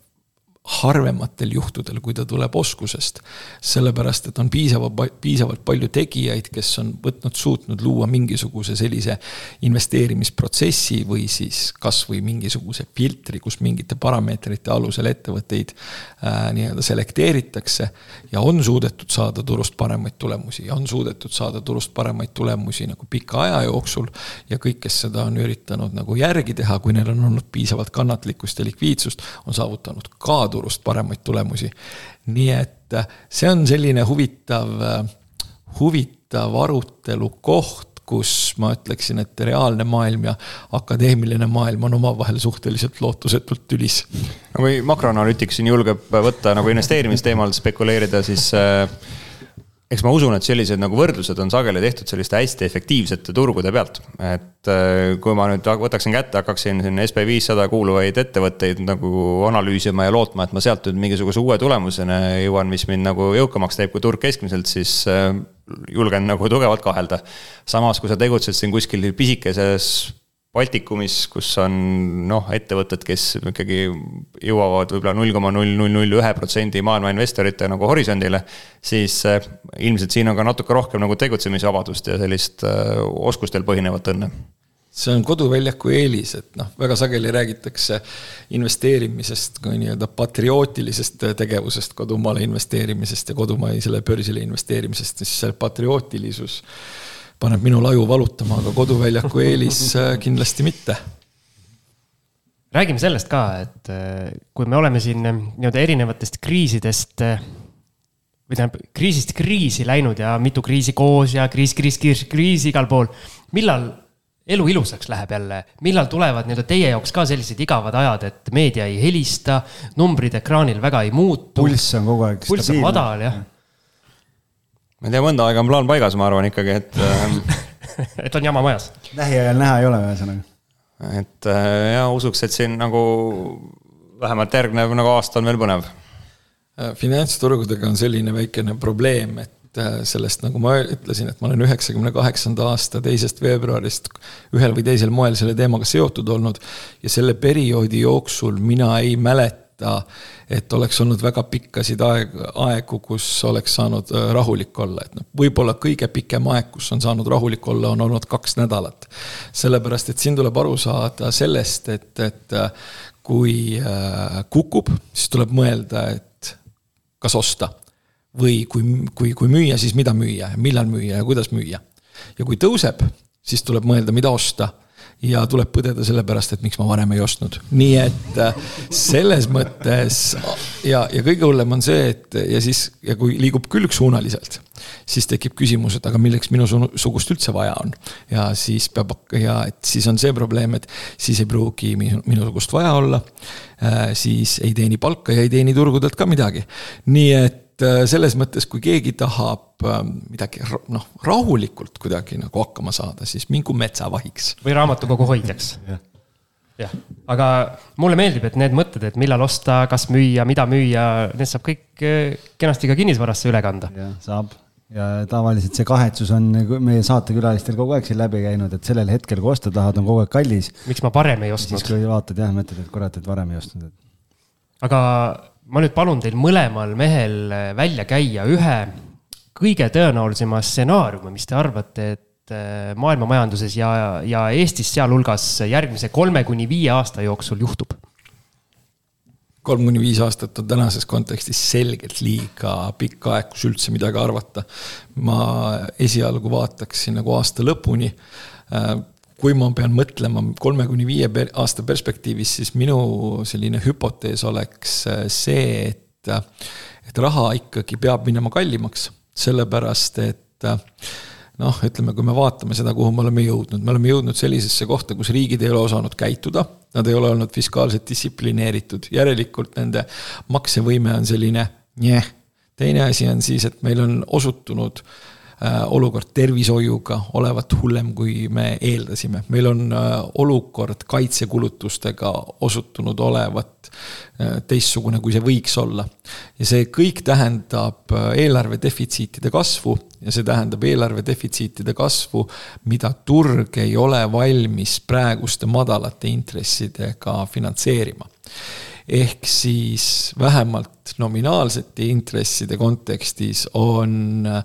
harvematel juhtudel, kui ta tuleb oskusest. sellepärast, et on piisava, piisavalt palju tegijaid, kes on võtnud, suutnud luua mingisuguse sellise investeerimisprotsessi või siis kasvõi mingisuguse filtri, kus mingite parameetrite alusel ettevõtteid äh, nii-öelda selekteeritakse. ja on suudetud saada turust paremaid tulemusi ja on suudetud saada turust paremaid tulemusi nagu pika aja jooksul. ja kõik, kes seda on üritanud nagu järgi teha, kui neil on olnud piisavalt kannatlikkust ja likviidsust, on saavutanud ka turust paremaid tulemusi. nii et äh, see on selline huvitav, äh, huvitav arutelu koht, kus ma ütleksin, et reaalne maailm ja akadeemiline maailm on omavahel suhteliselt lootusetult tülis. no kui makroanalüütik siin julgeb võtta nagu investeerimisteemal spekuleerida, siis äh, eks ma usun, et sellised nagu võrdlused on sageli tehtud selliste hästi efektiivsete turgude pealt. et äh, kui ma nüüd võtaksin kätte, hakkaksin siin SB viissada kuuluvaid ettevõtteid nagu analüüsima ja lootma, et ma sealt nüüd mingisuguse uue tulemuseni jõuan, mis mind nagu jõukamaks teeb kui turg keskmiselt, siis äh, julgen nagu tugevalt kahelda. samas, kui sa tegutsed siin kuskil pisikeses Baltikumis, kus on noh, ettevõtted, kes ikkagi jõuavad võib-olla null koma null null null ühe protsendi maailma investorite nagu horisondile, siis eh, ilmselt siin on ka natuke rohkem nagu tegutsemisvabadust ja sellist eh, oskustel põhinevat õnne. See on koduväljaku eelis, et noh, väga sageli räägitakse investeerimisest kui nii-öelda patriootilisest tegevusest, kodumaale investeerimisest ja kodumaisele börsile investeerimisest, siis see patriootilisus paneb minul aju valutama, aga koduväljaku eelis äh, kindlasti mitte. räägime sellest ka, et äh, kui me oleme siin äh, nii-öelda erinevatest kriisidest või tähendab, kriisist kriisi läinud ja mitu kriisi koos ja kriis, kriis, kriis, kriis igal pool. millal elu ilusaks läheb jälle, millal tulevad nii-öelda teie jaoks ka sellised igavad ajad, et meedia ei helista, numbrid ekraanil väga ei muutu. pulss on kogu aeg stabiilne. pulss on madal, jah ja ma ei tea, mõnda aega on plaan paigas, ma arvan ikkagi, et ähm, et on jama majas. lähiajal näha ei ole, ühesõnaga. et äh, ja usuks, et siin nagu vähemalt järgnev nagu aasta on veel põnev. Äh, finantsturgudega on selline väikene probleem, et äh, sellest, nagu ma ütlesin, et ma olen üheksakümne kaheksanda aasta teisest veebruarist ühel või teisel moel selle teemaga seotud olnud ja selle perioodi jooksul mina ei mäleta, et oleks olnud väga pikkasid aeg, aegu, kus oleks saanud äh, rahulik olla, et noh, võib-olla kõige pikem aeg, kus on saanud rahulik olla, on olnud kaks nädalat. sellepärast, et siin tuleb aru saada sellest, et, et äh, kui äh, kukub, siis tuleb mõelda, et kas osta. või kui, kui, kui müüa, siis mida müüa millal müüa ja kuidas müüa. ja kui tõuseb, siis tuleb mõelda, mida osta ja tuleb põdeda sellepärast, et miks ma varem ei ostnud. nii et äh, selles mõttes ja, ja kõige hullem on see, et ja siis, ja kui liigub külgsuunaliselt, siis tekib küsimus, et aga milleks minusugust üldse vaja on. ja siis peab, ja et siis on see probleem, et siis ei pruugi minu, minusugust vaja olla. Äh, siis ei teeni palka ja ei teeni turgudelt ka midagi. nii et Äh, selles mõttes, kui keegi tahab ähm, midagi noh, rahulikult kuidagi nagu hakkama saada, siis mingu metsavahiks. või raamatukogu hoidjaks jah, aga mulle meeldib, et need mõtted, et millal osta, kas müüa, mida müüa, need saab kõik äh, kenasti ka kinnisvarasse üle kanda. jah, saab ja tavaliselt see kahetsus on meie saatekülalistel kogu aeg siin läbi käinud, et sellel hetkel, kui osta tahad, on kogu aeg kallis. miks ma varem ei ostnud? siis kui vaatad jah, mõtled, et kurat, et varem ei ostnud. aga ma nüüd palun teil mõlemal mehel äh, välja käia ühe kõige tõenäolisema stsenaariumi, mis te arvate, et äh, maailma majanduses ja, ja Eestis sealhulgas järgmise kolme kuni viie aasta jooksul juhtub? kolm kuni viis aastat on tänases kontekstis selgelt liiga pikk aeg, kus üldse midagi arvata. ma esialgu vaataksin nagu aasta lõpuni. Äh, kui ma pean mõtlema kolme kuni viie aasta perspektiivis, siis minu selline hüpotees oleks äh, see, et, et raha ikkagi peab minema kallimaks, sellepärast et noh, ütleme, kui me vaatame seda, kuhu me oleme jõudnud, me oleme jõudnud sellisesse kohta, kus riigid ei ole osanud käituda, nad ei ole olnud fiskaalselt distsiplineeritud, järelikult nende maksevõime on selline njeh. teine asi on siis, et meil on osutunud äh, Äh, olukord tervishoiuga olevat hullem, kui me eeldasime. meil on äh, olukord kaitsekulutustega osutunud olevat äh, teistsugune, kui see võiks olla. ja see kõik tähendab eelarve defitsiitide kasvu ja see tähendab eelarve defitsiitide kasvu, mida turg ei ole valmis praeguste madalate intressidega finantseerima ehk siis vähemalt nominaalsete intresside kontekstis on äh,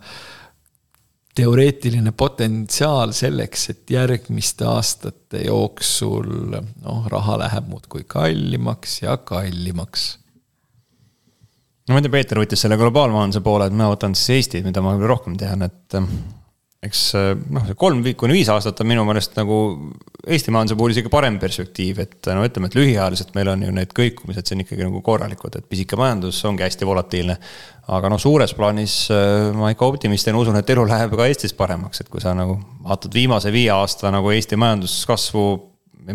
teoreetiline potentsiaal selleks, et järgmiste aastate jooksul noh, raha läheb muudkui kallimaks ja kallimaks. no ma ei tea, Peeter võttis selle globaalmajanduse poole, et ma võtan siis Eesti, mida ma rohkem tean, et eks äh, noh, see kolm kuni viis aastat on minu meelest nagu Eesti majanduse puhul isegi parem perspektiiv, et no ütleme, et lühiajaliselt meil on ju need kõikumised siin ikkagi nagu korralikud, et pisike majandus ongi hästi volatiilne. aga noh, suures plaanis äh, ma ikka optimistina usun, et elu läheb ka Eestis paremaks, et kui sa nagu vaatad viimase viie aasta nagu Eesti majanduskasvu,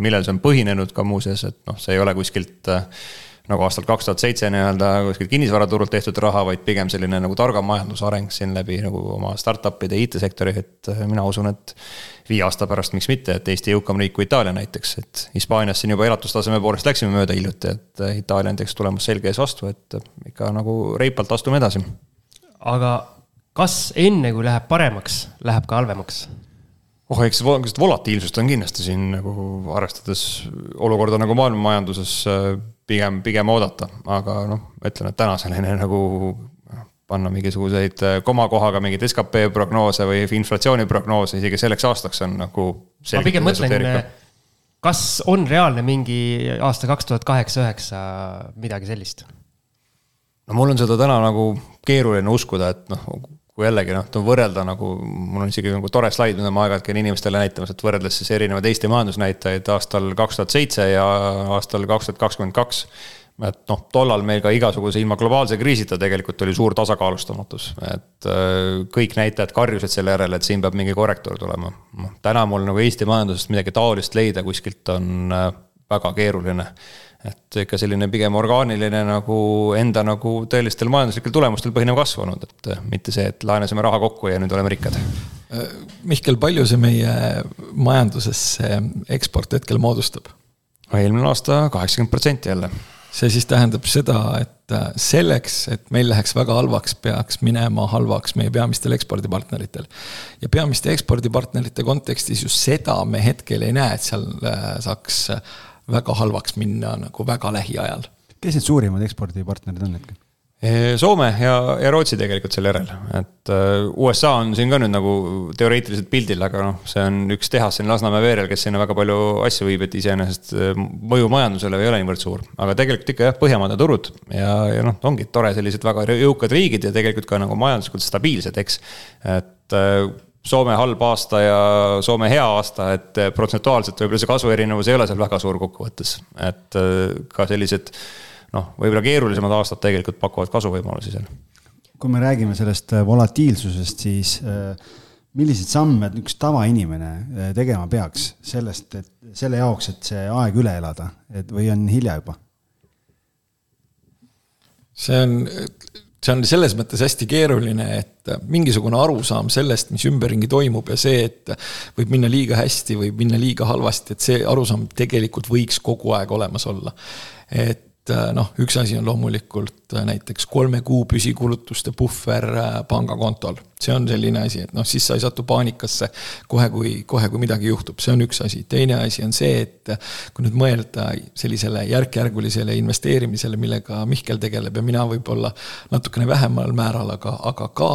millel see on põhinenud ka muuseas, et noh, see ei ole kuskilt äh, nagu aastal kaks tuhat seitse nii-öelda kuskilt kinnisvaraturult tehtud raha, vaid pigem selline nagu targam majandusareng siin läbi nagu oma startup'ide, IT-sektori, et äh, mina usun, et viie aasta pärast, miks mitte, et Eesti jõukam riik kui Itaalia näiteks, et Hispaanias siin juba elatustaseme poolest läksime mööda hiljuti, et äh, Itaalia on näiteks tulemas selge ees vastu, et äh, ikka nagu reipalt astume edasi. aga kas enne, kui läheb paremaks, läheb ka halvemaks? oh, eks volatiilsust on kindlasti siin nagu arvestades olukorda nagu maailma majanduses pigem, pigem oodata, aga noh, ütlen, et täna selline nagu panna mingisuguseid äh, komakohaga mingeid skp prognoose või inflatsiooniprognoose isegi selleks aastaks on nagu. ma pigem mõtlen, kas on reaalne mingi aasta kaks tuhat kaheksa, üheksa, midagi sellist? no mul on seda täna nagu keeruline uskuda, et noh, kui jällegi noh, võrrelda nagu, mul on isegi nagu tore slaid, mida ma aeg-ajalt käin inimestele näitamas, et võrreldes siis erinevaid Eesti majandusnäitajaid aastal kaks tuhat seitse ja aastal kaks tuhat kakskümmend kaks. et noh, tollal meil ka igasuguse ilma globaalse kriisita tegelikult oli suur tasakaalustamatus, et äh, kõik näitajad karjusid selle järele, et siin peab mingi korrektuur tulema. noh, täna mul nagu Eesti majandusest midagi taolist leida kuskilt on äh, väga keeruline et ikka selline pigem orgaaniline nagu enda nagu tõelistel majanduslikel tulemustel põhinev kasv olnud, et eh, mitte see, et laenasime raha kokku ja nüüd oleme rikkad. Mihkel, palju see meie majandusesse eksport hetkel moodustab? eelmine aasta kaheksakümmend protsenti jälle. see siis tähendab seda, et eh, selleks, et meil läheks väga halvaks, peaks minema halvaks meie peamistel ekspordipartneritel. ja peamiste ekspordipartnerite kontekstis just seda me hetkel ei näe, et seal eh, saaks väga halvaks minna nagu väga lähiajal. kes need suurimad ekspordipartnerid on hetkel? Soome ja, ja Rootsi tegelikult selle järel, et äh, USA on siin ka nüüd nagu teoreetiliselt pildil, aga noh, see on üks tehas siin Lasnamäe veerel, kes sinna väga palju asju viib, et iseenesest äh, mõju majandusele ei ole niivõrd suur. aga tegelikult ikka jah, Põhjamaade turud ja, ja noh, ongi tore, sellised väga jõukad riigid ja tegelikult ka nagu majanduslikult stabiilsed, eks. et äh, Soome halb aasta ja Soome hea aasta, et protsentuaalselt võib-olla see kasvuerinevus ei ole seal väga suur kokkuvõttes, et äh, ka sellised noh, võib-olla keerulisemad aastad tegelikult pakuvad kasvuvõimalusi seal. kui me räägime sellest äh, volatiilsusest, siis milliseid samme üks tavainimene tegema peaks sellest, et selle jaoks, et see aeg üle elada, et või on hilja juba? see on see on selles mõttes hästi keeruline, et mingisugune arusaam sellest, mis ümberringi toimub ja see, et võib minna liiga hästi, võib minna liiga halvasti, et see arusaam tegelikult võiks kogu aeg olemas olla. et noh, üks asi on loomulikult äh, näiteks kolme kuu püsikulutuste puhver äh, pangakontol. see on selline asi, et noh, siis sa ei satu paanikasse kohe, kui, kohe, kui midagi juhtub, see on üks asi. teine asi on see, et kui nüüd mõelda sellisele järk-järgulisele investeerimisele, millega Mihkel tegeleb ja mina võib-olla natukene vähemal määral, aga, aga ka,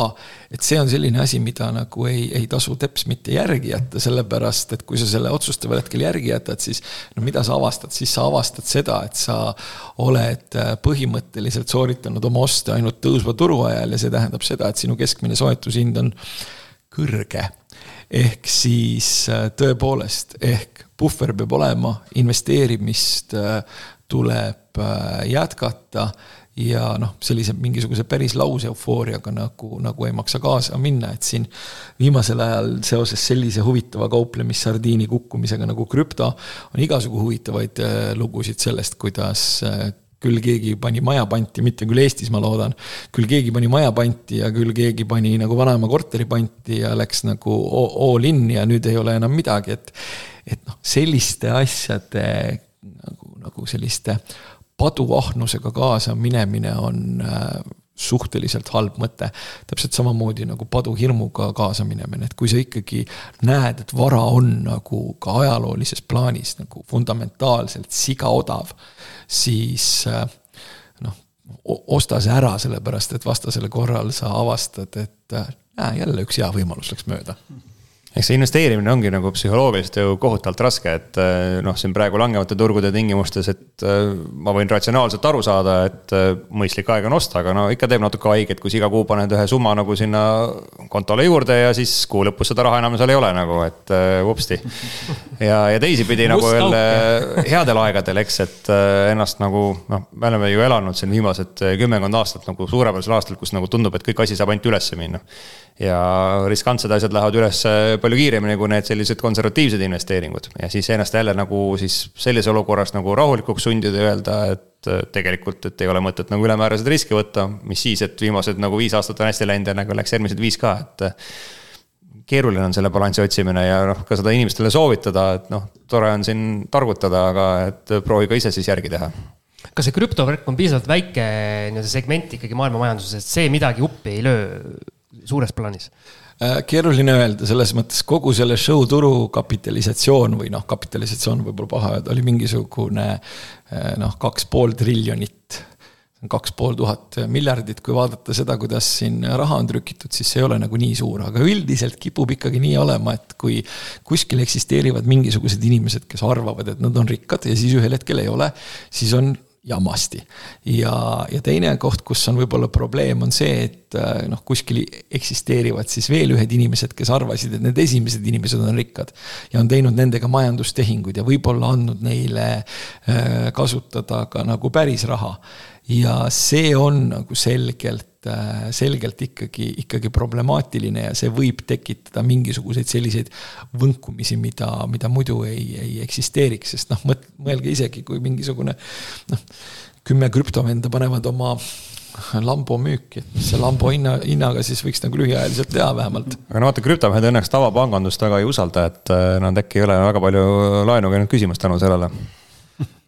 et see on selline asi, mida nagu ei, ei tasu teps mitte järgi jätta, sellepärast et kui sa selle otsustaval hetkel järgi jätad, siis no mida sa avastad, siis sa avastad seda, et sa oled põhimõtteliselt sooritanud oma oste ainult tõusva turu ajal ja see tähendab seda, et sinu keskmine soetushind on kõrge. ehk siis äh, tõepoolest, ehk puhver peab olema, investeerimist äh, tuleb äh, jätkata ja noh, sellise mingisuguse päris lauseeufooriaga nagu, nagu ei maksa kaasa minna, et siin viimasel ajal seoses sellise huvitava kauplemissardiini kukkumisega nagu krüpto on igasugu huvitavaid lugusid sellest, kuidas küll keegi pani maja panti, mitte küll Eestis, ma loodan. küll keegi pani maja panti ja küll keegi pani nagu vanaema korteri panti ja läks nagu all in ja nüüd ei ole enam midagi, et. et noh, selliste asjade nagu, nagu selliste paduahnusega kaasa minemine on äh, suhteliselt halb mõte. täpselt samamoodi nagu paduhirmuga kaasa minemine, et kui sa ikkagi näed, et vara on nagu ka ajaloolises plaanis nagu fundamentaalselt sigaodav, siis äh, noh, osta see ära, sellepärast et vastasel korral sa avastad, et äh, jälle üks hea võimalus läks mööda eks see investeerimine ongi nagu psühholoogiliselt ju kohutavalt raske, et eh, noh, siin praegu langevate turgude tingimustes, et eh, ma võin ratsionaalselt aru saada, et mõistlik aeg on osta, aga no ikka teeb natuke haiget, kui sa iga kuu paned ühe summa nagu sinna kontole juurde ja siis kuu lõpus seda raha enam seal ei ole nagu, et vupsti. Ja, ja teisipidi nagu jälle headel aegadel, eks, et ennast nagu noh, me oleme ju elanud siin viimased kümmekond aastat nagu suurepärasel aastal, kus nagu tundub, et kõik asi saab ainult ülesse minna. Ja riskantsed asjad lähevad üles palju kiiremini kui need sellised konservatiivsed investeeringud. Ja siis ennast jälle nagu siis sellises olukorras nagu rahulikuks sundida ja öelda, et tegelikult, et ei ole mõtet nagu ülemääraseid riske võtta, mis siis, et viimased nagu viis aastat on hästi läinud ja nagu läks järgmised viis ka, et keeruline on selle balansi otsimine ja noh, ka seda inimestele soovitada, et noh, tore on siin targutada, aga et proovi ka ise siis järgi teha kas see krüptovärk on piisavalt väike nii-öelda segment ikkagi maailma majanduses, et see midagi uppi ei löö suures plaanis? Äh, keeruline öelda, selles mõttes kogu selle show turu kapitalisatsioon või noh, kapitalisatsioon võib-olla paha öelda, oli mingisugune äh, noh, kaks pool triljonit kaks pool tuhat miljardit, kui vaadata seda, kuidas siin raha on trükitud, siis see ei ole nagu nii suur, aga üldiselt kipub ikkagi nii olema, et kui kuskil eksisteerivad mingisugused inimesed, kes arvavad, et nad on rikkad ja siis ühel hetkel ei ole, siis on jamasti. ja, ja teine koht, kus on võib-olla probleem, on see, et äh, noh, kuskil eksisteerivad siis veel ühed inimesed, kes arvasid, et need esimesed inimesed on rikkad. ja on teinud nendega majandustehinguid ja võib-olla andnud neile äh, kasutada ka nagu päris raha. Ja see on nagu selgelt Äh, selgelt ikkagi, ikkagi problemaatiline ja see võib tekitada mingisuguseid selliseid võnkumisi, mida, mida muidu ei, ei eksisteeriks, sest noh, mõelge isegi, kui mingisugune noh, kümme krüptovenda panevad oma lambo müüki, mis see lambo hinna, hinnaga siis võiks nagu lühiajaliselt teha vähemalt. aga no vaata, krüptomehed õnneks tavapangandust väga ei usalda, et äh, nad äkki ei ole väga palju laenu käinud küsimas tänu sellele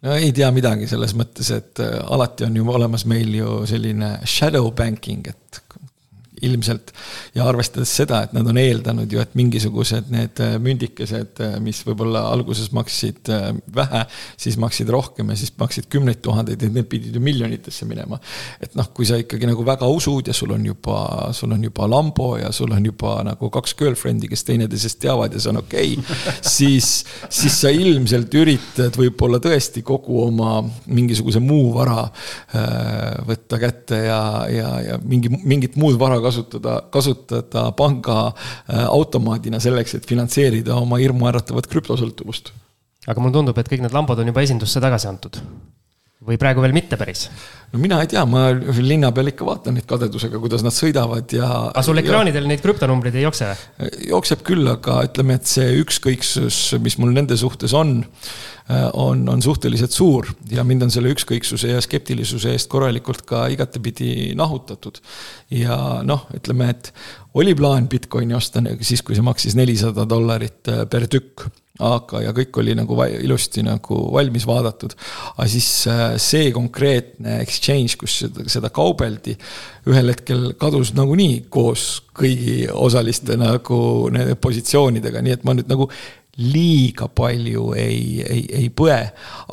no ei tea midagi selles mõttes, et äh, alati on ju olemas meil ju selline shadow banking, et ilmselt. ja arvestades seda, et nad on eeldanud ju, et mingisugused need äh, mündikesed, äh, mis võib-olla alguses maksid äh, vähe, siis maksid rohkem ja siis maksid kümneid tuhandeid, et need pidid ju miljonitesse minema. et noh, kui sa ikkagi nagu väga usud ja sul on juba, sul on juba Lambo ja sul on juba nagu kaks girlfriend'i, kes teineteisest teavad ja see on okei okay, siis, siis sa ilmselt üritad võib-olla tõesti kogu oma mingisuguse muu vara võtta kätte ja, ja, ja mingi, mingit muud vara kasutada kasutada, kasutada panga äh, automaadina selleks, et finantseerida oma hirmuäratavat krüptosõltuvust. aga mulle tundub, et kõik need lambad on juba esindusse tagasi antud või praegu veel mitte päris? no mina ei tea, ma linna peal ikka vaatan neid kadedusega, kuidas nad sõidavad ja. aga sul ekraanidel ja, neid krüptonumbreid ei jookse või? jookseb küll, aga ütleme, et see ükskõiksus, mis mul nende suhtes on, on, on suhteliselt suur ja mind on selle ükskõiksuse ja skeptilisuse eest korralikult ka igatepidi nahutatud. ja noh, ütleme, et oli plaan Bitcoini osta siis, kui see maksis nelisada dollarit per tükk aga, ja kõik oli nagu ilusti nagu valmis vaadatud. aga siis äh, see konkreetne exchange, kus seda, seda kaubeldi, ühel hetkel kadus nagunii koos kõigi osaliste nagu nende positsioonidega, nii et ma nüüd nagu liiga palju ei, ei, ei põe.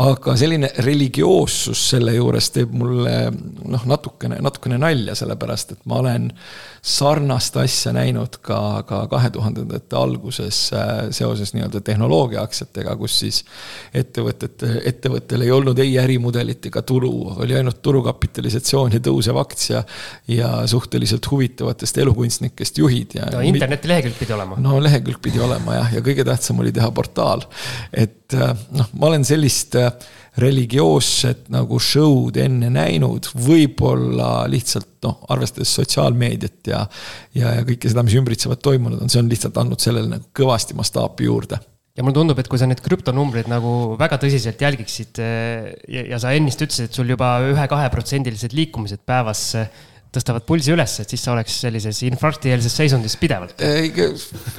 aga selline religioossus selle juures teeb mulle noh, natukene, natukene nalja, sellepärast et ma olen sarnast asja näinud ka, ka kahe tuhandendate alguses äh, seoses nii-öelda tehnoloogiaaktsiatega, kus siis ettevõtete, ettevõttel ei olnud ei ärimudelit ega tulu, oli ainult turukapitalisatsioon ja tõusev aktsia ja suhteliselt huvitavatest elukunstnikest juhid ja no internetilehekülg pidi olema. no lehekülg pidi olema jah, ja kõige tähtsam oli teha portaal. et äh, noh, ma olen sellist äh, religioosset nagu show'd enne näinud, võib-olla lihtsalt noh, arvestades sotsiaalmeediat ja, ja, ja kõike seda, mis ümbritsevad toimunud on, see on lihtsalt andnud sellele nagu kõvasti mastaapi juurde ja mulle tundub, et kui sa neid krüptonumbreid nagu väga tõsiselt jälgiksid eh, ja, ja sa ennist ütlesid, et sul juba ühe-kaheprotsendilised liikumised päevas tõstavad pulsi üles, et siis sa oleks sellises infarktieelses seisundis pidevalt.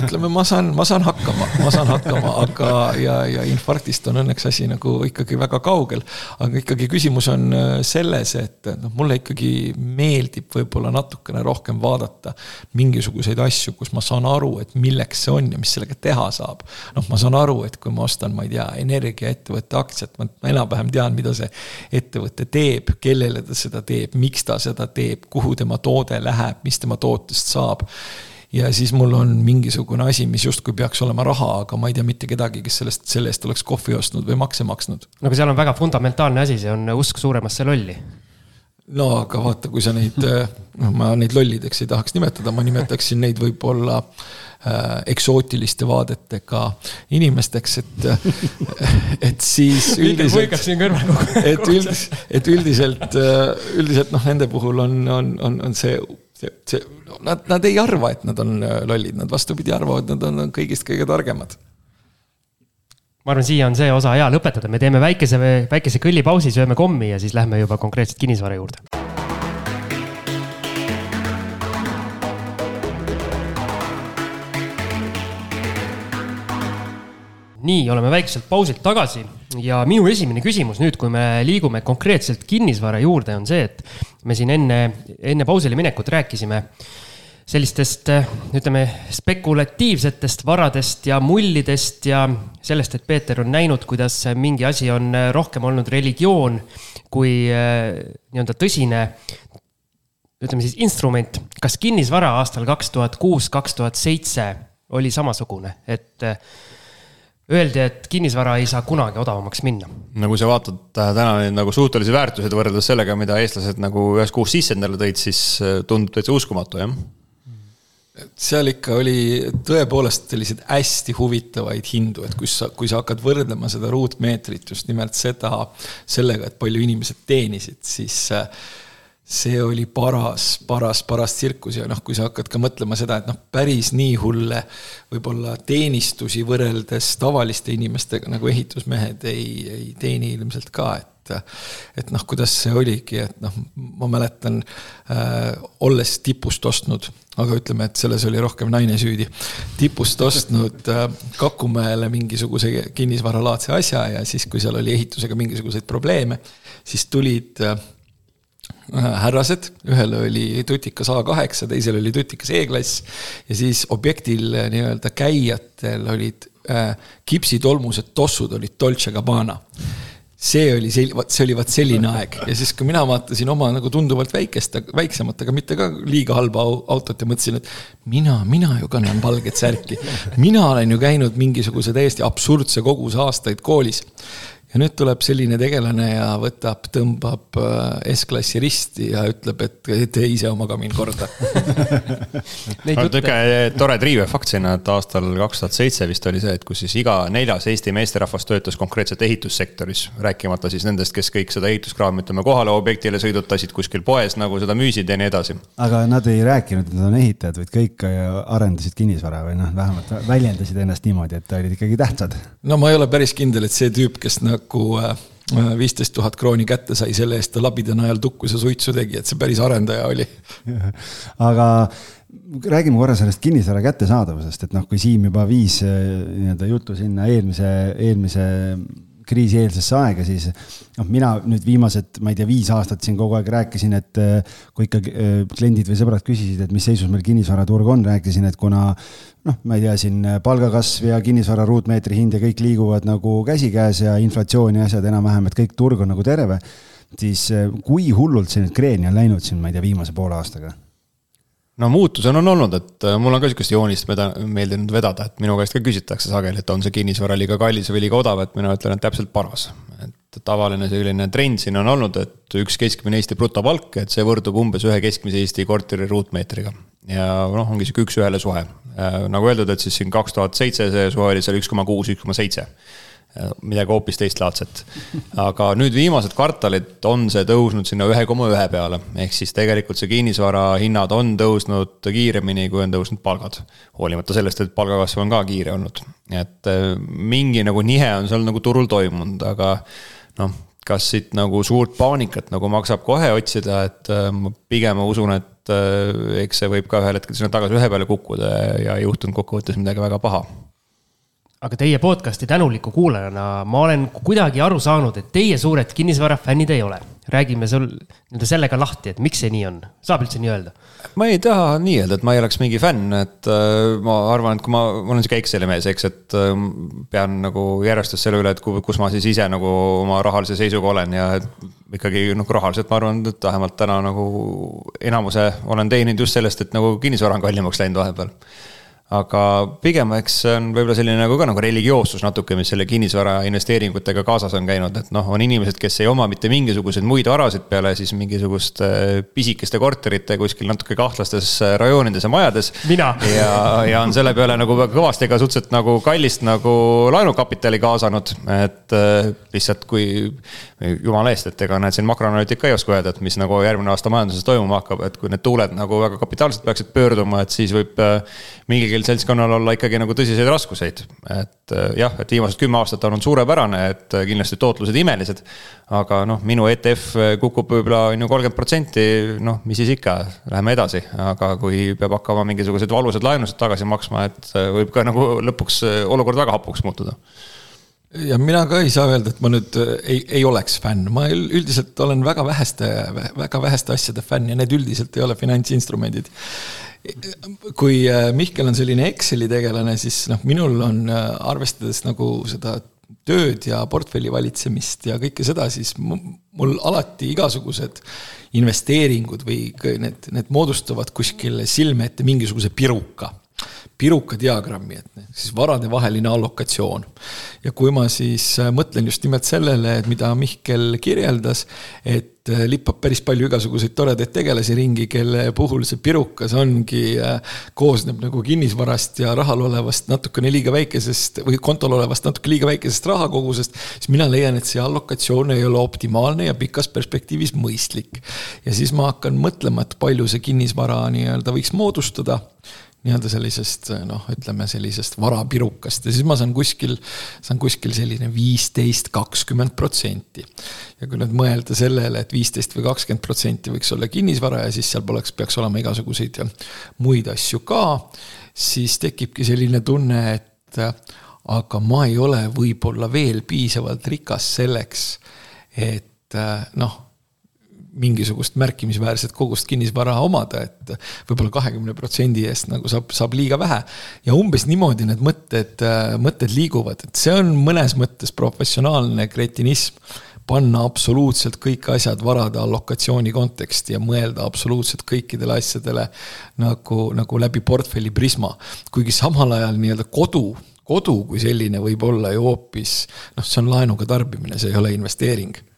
ütleme, ma saan, ma saan hakkama, ma saan hakkama, aga, ja, ja infarktist on õnneks asi nagu ikkagi väga kaugel. aga ikkagi küsimus on äh, selles, et noh, mulle ikkagi meeldib võib-olla natukene rohkem vaadata mingisuguseid asju, kus ma saan aru, et milleks see on ja mis sellega teha saab. noh, ma saan aru, et kui ma ostan, ma ei tea, energiaettevõtte aktsiat, ma enam-vähem tean, mida see ettevõte teeb, kellele ta seda teeb, miks ta seda teeb kuhu tema toode läheb, mis tema tootest saab ja siis mul on mingisugune asi, mis justkui peaks olema raha, aga ma ei tea mitte kedagi, kes sellest, selle eest oleks kohvi ostnud või makse maksnud. no aga seal on väga fundamentaalne asi, see on usk suuremasse lolli. No aga vaata, kui sa neid, noh, ma neid lollideks ei tahaks nimetada, ma nimetaksin neid võib-olla äh, eksootiliste vaadetega inimesteks, et, et siis üldiselt. et üldiselt, et üldiselt, üldiselt noh, nende puhul on, on, on, on see, see, see, nad, nad ei arva, et nad on lollid, nad vastupidi arvavad, nad on kõigist kõige targemad ma arvan, siia on see osa hea lõpetada, me teeme väikese, väikese kõllipausi, sööme kommi ja siis lähme juba konkreetselt kinnisvara juurde. Nii, oleme väikeselt pausilt tagasi ja minu esimene küsimus nüüd, kui me liigume konkreetselt kinnisvara juurde, on see, et me siin enne, enne pausile minekut rääkisime sellistest, ütleme, spekulatiivsetest varadest ja mullidest ja sellest, et Peeter on näinud, kuidas mingi asi on rohkem olnud religioon kui nii-öelda tõsine, ütleme siis instrument. kas kinnisvara aastal kaks tuhat kuus, kaks tuhat seitse oli samasugune, et öeldi, et kinnisvara ei saa kunagi odavamaks minna. no kui sa vaatad äh, täna neid nagu suhtelisi väärtuseid võrreldes sellega, mida eestlased nagu ühes kuus sisse endale tõid, siis äh, tundub täitsa uskumatu, jah seal ikka oli tõepoolest selliseid hästi huvitavaid hindu, et kui sa, kui sa hakkad võrdlema seda ruutmeetrit just nimelt seda, sellega, et palju inimesed teenisid, siis äh, see oli paras, paras, paras tsirkus. Ja noh, kui sa hakkad ka mõtlema seda, et noh, päris nii hulle võib-olla teenistusi võrreldes tavaliste inimestega nagu ehitusmehed ei, ei teeni ilmselt ka, et et noh, kuidas see oligi, et noh, ma mäletan äh, olles tipust ostnud, aga ütleme, et selles oli rohkem naine süüdi. tipust ostnud äh, Kakumäele mingisuguse kinnisvaralaadse asja ja siis, kui seal oli ehitusega mingisuguseid probleeme, siis tulid äh, härrased, ühel oli tutikas A8, teisel oli tutikas E-klass ja siis objektil nii-öelda käijatel olid äh, kipsitolmused tossud olid Dolce Gabbana see oli sel-, vot see oli vot selline aeg ja siis, kui mina vaatasin oma nagu tunduvalt väikest, väiksemat, aga mitte ka liiga halba autot ja mõtlesin, et mina, mina ju kannan valget särki. mina olen ju käinud mingisuguse täiesti absurdse koguse aastaid koolis ja nüüd tuleb selline tegelane ja võtab, tõmbab äh, S-klassi risti ja ütleb, et tee ise oma kamin korda niisugune tore triivefakt sinna, et aastal kaks tuhat seitse vist oli see, et kus siis iga neljas Eesti meesterahvas töötas konkreetselt ehitussektoris. rääkimata siis nendest, kes kõik seda ehituskraami, ütleme, kohale objektile sõidutasid kuskil poes nagu seda müüsid ja nii edasi. aga nad ei rääkinud, et nad on ehitajad, vaid kõik arendasid kinnisvara või noh, vähemalt väljendasid ennast niimoodi, et olid ikkagi tähtsad. no ma ei ole päris kindel, et see tüüp, kes nagu nagu äh, viisteist tuhat krooni kätte sai, selle eest ta labida najal tukkus ja suitsu tegi, et see päris arendaja oli. aga räägime korra sellest kinnisvara kättesaadavusest, et noh, kui Siim juba viis nii-öelda juttu sinna eelmise, eelmise kriisieelsesse aega, siis noh, mina nüüd viimased, ma ei tea, viis aastat siin kogu aeg rääkisin, et äh, kui ikka äh, kliendid või sõbrad küsisid, et mis seisus meil kinnisvaraturg on, rääkisin, et kuna noh, ma ei tea, siin palgakasv ja kinnisvara ruutmeetri hind ja kõik liiguvad nagu käsikäes ja inflatsioon ja asjad enam-vähem, et kõik turg on nagu terve, siis äh, kui hullult see nüüd kreeni on läinud siin, ma ei tea, viimase poole aastaga no muutused on olnud, et äh, mul on ka sihukest joonist veda-, meeldinud vedada, et minu käest ka küsitakse sageli, et on see kinnisvara liiga kallis või liiga odav, et mina ütlen, et täpselt paras. et tavaline selline trend siin on olnud, et üks keskmine Eesti brutopalk, et see võrdub umbes ühe keskmise Eesti korteri ruutmeetriga. Ja noh, ongi sihuke üks-ühele suhe. Äh, nagu öeldud, et siis siin kaks tuhat seitse see suhe oli seal üks koma kuus, üks koma seitse midagi hoopis teistlaadset. aga nüüd viimased kvartalid on see tõusnud sinna ühe koma ühe peale, ehk siis tegelikult see kinnisvara hinnad on tõusnud kiiremini, kui on tõusnud palgad. hoolimata sellest, et palgakasv on ka kiire olnud, et äh, mingi nagu nihe on seal nagu turul toimunud, aga noh, kas siit nagu suurt paanikat nagu maksab kohe otsida, et äh, ma pigem usun, et äh, eks see võib ka ühel hetkel sinna tagasi ühe peale kukkuda ja ei juhtunud kokkuvõttes midagi väga paha aga teie podcast'i tänuliku kuulajana ma olen kuidagi aru saanud, et teie suured kinnisvarafännid ei ole. räägime sul nii-öelda sellega lahti, et miks see nii on, saab üldse nii öelda? ma ei taha nii öelda, et ma ei oleks mingi fänn, et äh, ma arvan, et kui ma, ma olen sihuke Exceli mees, eks, et äh, pean nagu järjestust selle üle, et kus ma siis ise nagu oma rahalise seisuga olen ja ikkagi nagu rahaliselt ma arvan, et vähemalt täna nagu enamuse olen teeninud just sellest, et nagu kinnisvara on kallimaks läinud vahepeal aga pigem eks see on võib-olla selline nagu ka nagu religioossus natuke, mis selle kinnisvara investeeringutega kaasas on käinud, et noh, on inimesed, kes ei oma mitte mingisuguseid muid varasid peale siis mingisuguste pisikeste korterite kuskil natuke kahtlastes rajoonides ja majades. ja, ja on selle peale nagu kõvasti ka suhteliselt nagu kallist nagu laenukapitali kaasanud, et äh, lihtsalt kui jumala eest, et ega näed siin makroanalüütik ka ei oska öelda, et mis nagu järgmine aasta majanduses toimuma hakkab, et kui need tuuled nagu väga kapitaalselt peaksid pöörduma, et siis võib äh, mingil mingil seltskonnal olla ikkagi nagu tõsiseid raskuseid. et äh, jah, et viimased kümme aastat on olnud suurepärane, et äh, kindlasti tootlused imelised. aga noh, minu ETF äh, kukub võib-olla on ju kolmkümmend protsenti, noh, mis siis ikka, läheme edasi. aga kui peab hakkama mingisuguseid valusaid laenusid tagasi maksma, et võib ka nagu lõpuks olukord väga hapuks muutuda ja mina ka ei saa öelda, et ma nüüd ei, ei oleks fänn, ma üldiselt olen väga väheste, väga väheste asjade fänn ja need üldiselt ei ole finantsinstrumendid kui äh, Mihkel on selline Exceli tegelane, siis noh, minul on äh, arvestades nagu seda tööd ja portfelli valitsemist ja kõike seda, siis mul alati igasugused investeeringud või need, need moodustavad kuskil silme ette mingisuguse piruka piruka diagrammi, et siis varadevaheline allokatsioon. ja kui ma siis äh, mõtlen just nimelt sellele, mida Mihkel kirjeldas, et äh, lippab päris palju igasuguseid toredaid tegelasi ringi, kelle puhul see pirukas ongi, äh, koosneb nagu kinnisvarast ja rahal olevast natukene liiga väikesest või kontol olevast natuke liiga väikesest rahakogusest, siis mina leian, et see allokatsioon ei ole optimaalne ja pikas perspektiivis mõistlik. ja siis ma hakkan mõtlema, et palju see kinnisvara nii-öelda võiks moodustada nii-öelda sellisest noh, ütleme sellisest varapirukast ja siis ma saan kuskil, saan kuskil selline viisteist, kakskümmend protsenti. ja kui nüüd mõelda sellele, et viisteist või kakskümmend protsenti võiks olla kinnisvara ja siis seal poleks, peaks olema igasuguseid muid asju ka, siis tekibki selline tunne, et aga ma ei ole võib-olla veel piisavalt rikas selleks, et noh mingisugust märkimisväärset kogust kinnisvara omada, et võib-olla kahekümne protsendi eest nagu saab, saab liiga vähe. ja umbes niimoodi need mõtted, mõtted liiguvad, et see on mõnes mõttes professionaalne kretinism panna absoluutselt kõik asjad varade allokatsiooni konteksti ja mõelda absoluutselt kõikidele asjadele nagu, nagu läbi portfelli prisma. kuigi samal ajal nii-öelda kodu, kodu kui selline võib olla ju hoopis noh, see on laenuga tarbimine, see ei ole investeering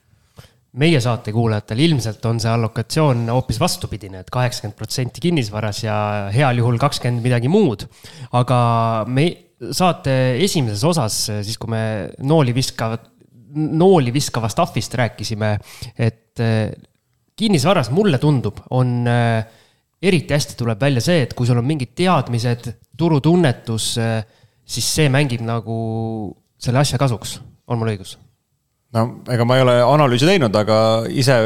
meie saate kuulajatel ilmselt on see allokatsioon hoopis vastupidine et, et kaheksakümmend protsenti kinnisvaras ja heal juhul kakskümmend midagi muud. aga me saate esimeses osas, siis kui me nooli viskavat, nooli viskavast ahvist rääkisime, et eh, kinnisvaras mulle tundub, on eh, eriti hästi tuleb välja see, et kui sul on mingid teadmised, turutunnetus, eh, siis see mängib nagu selle asja kasuks, on mul õigus? No ega ma ei ole analüüsi teinud, aga ise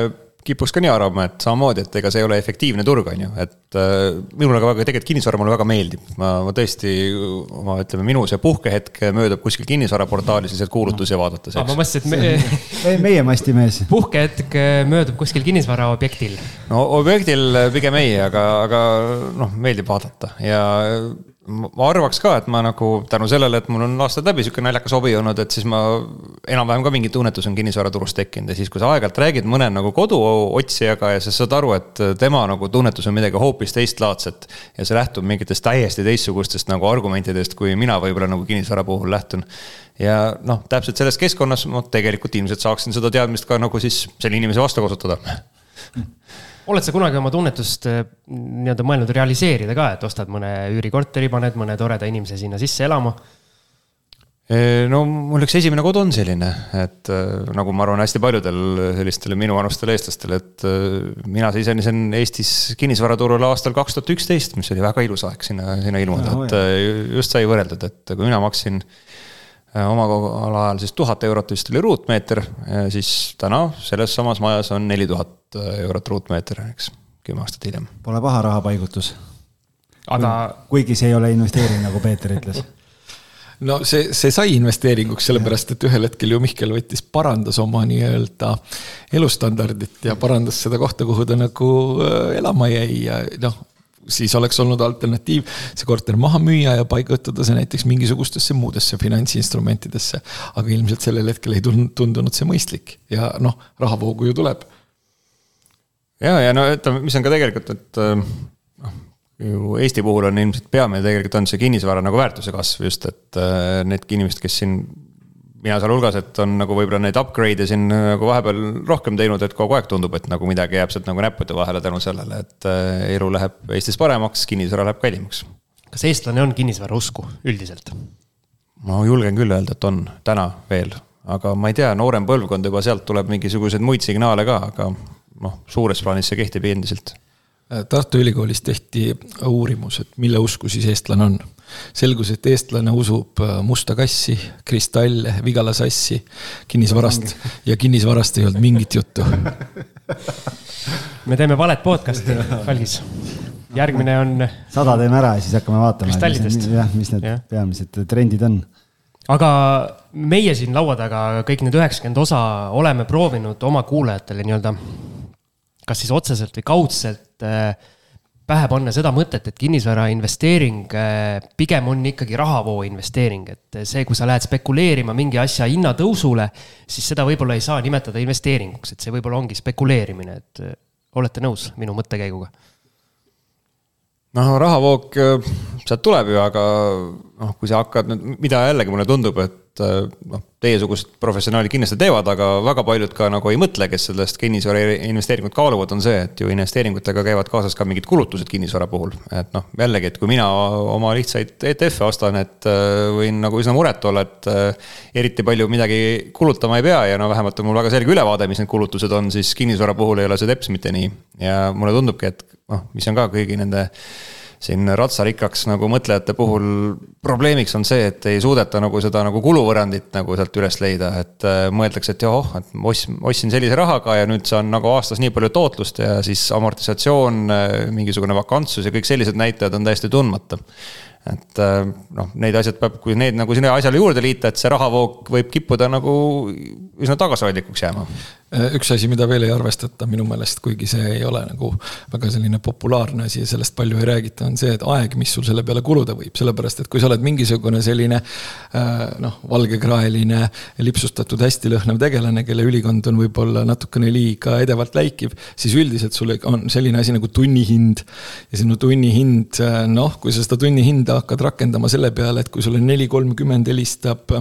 kipuks ka nii arvama, et samamoodi, et ega see ei ole efektiivne turg, on ju, et äh, minule ka väga, tegelikult kinnisvara mulle väga meeldib. ma, ma tõesti oma, ütleme, minu see puhkehetk möödub kuskil kinnisvaraportaalis lihtsalt kuulutusi vaadates. ma mõtlesin, et me... ei, meie mastimees. puhkehetk möödub kuskil kinnisvaraobjektil. no objektil pigem ei, aga, aga noh, meeldib vaadata ja ma arvaks ka, et ma nagu tänu sellele, et mul on aastaid läbi sihuke naljakas hobi olnud, et siis ma enam-vähem ka mingi tunnetus on kinnisvaraturust tekkinud ja siis, kui sa aeg-ajalt räägid mõne nagu koduotsijaga ja sa saad aru, et tema nagu tunnetus on midagi hoopis teistlaadset. ja see lähtub mingitest täiesti teistsugustest nagu argumentidest, kui mina võib-olla nagu kinnisvara puhul lähtun. ja noh, täpselt selles keskkonnas ma tegelikult ilmselt saaksin seda teadmist ka nagu siis selle inimese vastu kasutada oled sa kunagi oma tunnetust äh, nii-öelda mõelnud realiseerida ka, et ostad mõne üürikorteri, paned mõne toreda inimese sinna sisse elama? no mul üks esimene kodu on selline, et äh, nagu ma arvan, hästi paljudel sellistele minuvanustele eestlastele, et äh, mina sisenesin Eestis kinnisvaraturule aastal kaks tuhat üksteist, mis oli väga ilus aeg sinna, sinna ilmuda, et just sai võrreldud, et kui mina maksin omal ajal siis tuhat eurot vist oli ruutmeeter, siis täna selles samas majas on neli tuhat eurot ruutmeeter, eks, kümme aastat hiljem. Pole paha rahapaigutus. aga. kuigi see ei ole investeering, nagu Peeter ütles no see, see sai investeeringuks, sellepärast et ühel hetkel ju Mihkel võttis, parandas oma nii-öelda elustandardit ja parandas seda kohta, kuhu ta nagu äh, elama jäi ja noh, siis oleks olnud alternatiiv see korter maha müüa ja paigutada see näiteks mingisugustesse muudesse finantsinstrumentidesse. aga ilmselt sellel hetkel ei tundunud see mõistlik ja noh, rahavoogu ju tuleb ja, ja no ütleme, mis on ka tegelikult, et äh, noh, ju Eesti puhul on ilmselt peamine tegelikult on see kinnisvara nagu väärtuse kasv just, et äh, need inimesed, kes siin mina sealhulgas, et on nagu võib-olla neid upgrade'e siin nagu vahepeal rohkem teinud, et kogu aeg tundub, et nagu midagi jääb sealt nagu näppude vahele tänu sellele, et äh, elu läheb Eestis paremaks, kinnisvara läheb kallimaks. kas eestlane on kinnisvara usku üldiselt? ma julgen küll öelda, et on täna veel, aga ma ei tea, noorem põlvkond juba sealt tuleb mingisuguseid muid signaale ka, aga noh, suures plaanis see kehtib endiselt. Tartu Ülikoolis tehti uurimus, et mille usku siis eestlane on. Selgus, et eestlane usub äh, musta kassi, kristalle, Vigala sassi, kinnisvarast ja kinnisvarast ei olnud mingit juttu. me teeme valet podcast'i, Algis. järgmine on. sada teeme ära ja siis hakkame vaatama. jah, mis need ja. peamised trendid on aga meie siin laua taga kõik need üheksakümmend osa oleme proovinud oma kuulajatele nii-öelda kas siis otseselt või kaudselt äh, pähe panna seda mõtet, et kinnisvara investeering äh, pigem on ikkagi rahavoo investeering, et see, kui sa lähed spekuleerima mingi asja hinnatõusule, siis seda võib-olla ei saa nimetada investeeringuks, et see võib-olla ongi spekuleerimine, et äh, olete nõus minu mõttekäiguga? noh, rahavoog sealt tuleb ju, aga noh, kui sa hakkad nüüd, mida jällegi mulle tundub, et Äh, noh, teiesugused professionaalid kindlasti teevad, aga väga paljud ka nagu ei mõtle, kes sellest kinnisvara investeeringut kaaluvad, on see, et ju investeeringutega käivad kaasas ka mingid kulutused kinnisvara puhul. et noh, jällegi, et kui mina oma lihtsaid ETF-e ostan, et äh, võin nagu üsna muret olla, et äh, eriti palju midagi kulutama ei pea ja no vähemalt on mul väga selge ülevaade, mis need kulutused on, siis kinnisvara puhul ei ole see teps mitte nii. ja mulle tundubki, et noh, mis on ka kõigi nende siin ratsarikkaks nagu mõtlejate puhul probleemiks on see, et ei suudeta nagu seda nagu kuluvõrrandit nagu sealt üles leida, et äh, mõeldakse, et joh, et ostsin, ostsin sellise rahaga ja nüüd saan nagu aastas nii palju tootlust ja siis amortisatsioon, äh, mingisugune vakantsus ja kõik sellised näitajad on täiesti tundmata et äh, noh, neid asjad peab, kui need nagu sinna asjale juurde liita, et see rahavoog võib kippuda nagu üsna tagasihoidlikuks jääma. Äh, üks asi, mida veel ei arvestata minu meelest, kuigi see ei ole nagu väga selline populaarne asi ja sellest palju ei räägita, on see, et aeg, mis sul selle peale kuluda võib, sellepärast et kui sa oled mingisugune selline äh, noh, valgekraeline, lipsustatud, hästi lõhnav tegelane, kelle ülikond on võib-olla natukene liiga edevalt läikiv, siis üldiselt sul on selline asi nagu tunnihind. ja sinu tunnihind, noh, kui sa seda tunnihinda hakkad rakendama selle peale, et kui sulle neli kolmkümmend helistab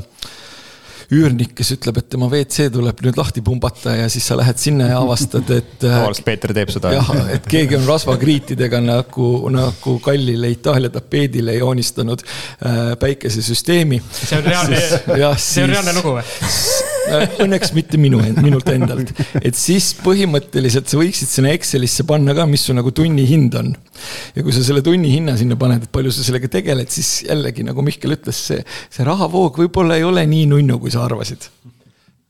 üürnik, kes ütleb, et tema WC tuleb nüüd lahti pumbata ja siis sa lähed sinna ja avastad, et. tavaliselt Peeter teeb seda. jah, et keegi on rasvakriitidega nagu, nagu kallile Itaalia tapeedile joonistanud äh, päikesesüsteemi. see on reaalne, see on reaalne lugu või? Äh, õnneks mitte minu, minult endalt. et siis põhimõtteliselt sa võiksid sinna Excelisse panna ka, mis su nagu tunnihind on. ja kui sa selle tunnihinna sinna paned, et palju sa sellega tegeled, siis jällegi nagu Mihkel ütles, see, see rahavoog võib-olla ei ole nii nunnu, kui sa arvasid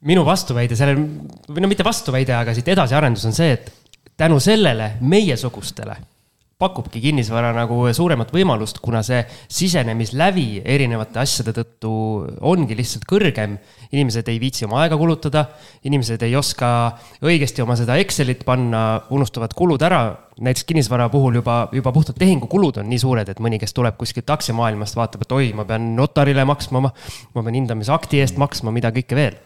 minu vastuväide sellele, või no mitte vastuväide, aga siit edasiarendus on see, et tänu sellele meiesugustele pakubki kinnisvara nagu suuremat võimalust, kuna see sisenemislävi erinevate asjade tõttu ongi lihtsalt kõrgem. inimesed ei viitsi oma aega kulutada, inimesed ei oska õigesti oma seda Excelit panna, unustavad kulud ära. näiteks kinnisvara puhul juba, juba puhtalt tehingukulud on nii suured, et mõni, kes tuleb kuskilt aktsiamaailmast, vaatab, et oi, ma pean notarile maksma, ma, pean hindamisakti eest maksma, mida kõike veel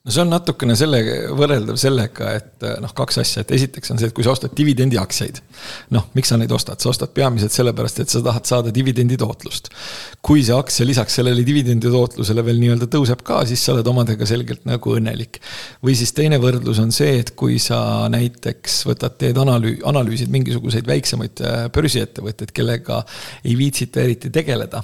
no see on natukene selle, võrreldav sellega, et noh, kaks asja, et esiteks on see, et kui sa ostad dividendiaktsiaid. noh, miks sa neid ostad, sa ostad peamiselt sellepärast, et sa tahad saada dividendi tootlust. kui see aktsia lisaks sellele dividendi tootlusele veel nii-öelda tõuseb ka, siis sa oled omadega selgelt nagu õnnelik. või siis teine võrdlus on see, et kui sa näiteks võtad, teed analüü-, analüüsid mingisuguseid väiksemaid äh, börsiettevõtteid, kellega ei viitsita eriti tegeleda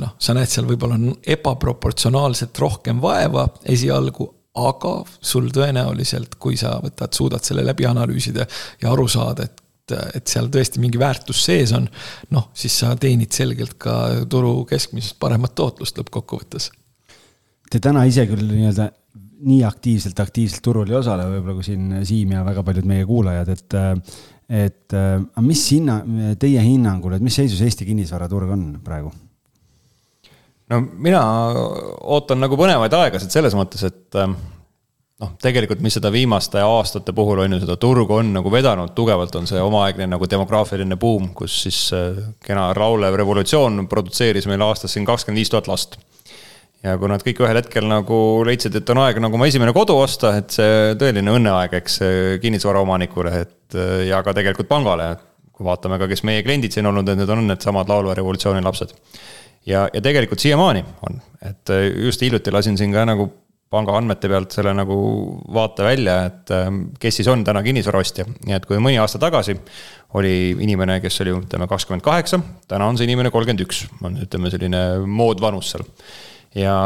noh, sa näed seal võib-olla ebaproportsionaalselt rohkem vaeva esialgu, aga sul tõenäoliselt, kui sa võtad, suudad selle läbi analüüsida ja aru saada, et et seal tõesti mingi väärtus sees on, noh, siis sa teenid selgelt ka turu keskmisest paremat tootlust lõppkokkuvõttes. Te täna ise küll nii-öelda nii aktiivselt, aktiivselt turul ei osale, võib-olla kui siin Siim ja väga paljud meie kuulajad, et et aga mis hinna, teie hinnangul, et mis seisus Eesti kinnisvaraturg on praegu? No mina ootan nagu põnevaid aegasid selles mõttes, et ähm, noh, tegelikult, mis seda viimaste aastate puhul on ju seda turgu on nagu vedanud tugevalt, on see omaaegne nagu demograafiline buum, kus siis äh, kena raulev revolutsioon produtseeris meile aastas siin kakskümmend viis tuhat last. ja kui nad kõik ühel hetkel nagu leidsid, et on aeg nagu oma esimene kodu osta, et see tõeline õnneaeg, eks kinnisvaraomanikule, et äh, ja ka tegelikult pangale. kui vaatame ka, kes meie kliendid siin olnud, et need on needsamad laulva revolutsiooni lapsed ja, ja tegelikult siiamaani on, et äh, just hiljuti lasin siin ka nagu panga andmete pealt selle nagu vaate välja, et ähm, kes siis on täna kinnisvaraostja. nii et kui mõni aasta tagasi oli inimene, kes oli ütleme kakskümmend kaheksa, täna on see inimene kolmkümmend üks, on ütleme selline moodvanus seal. ja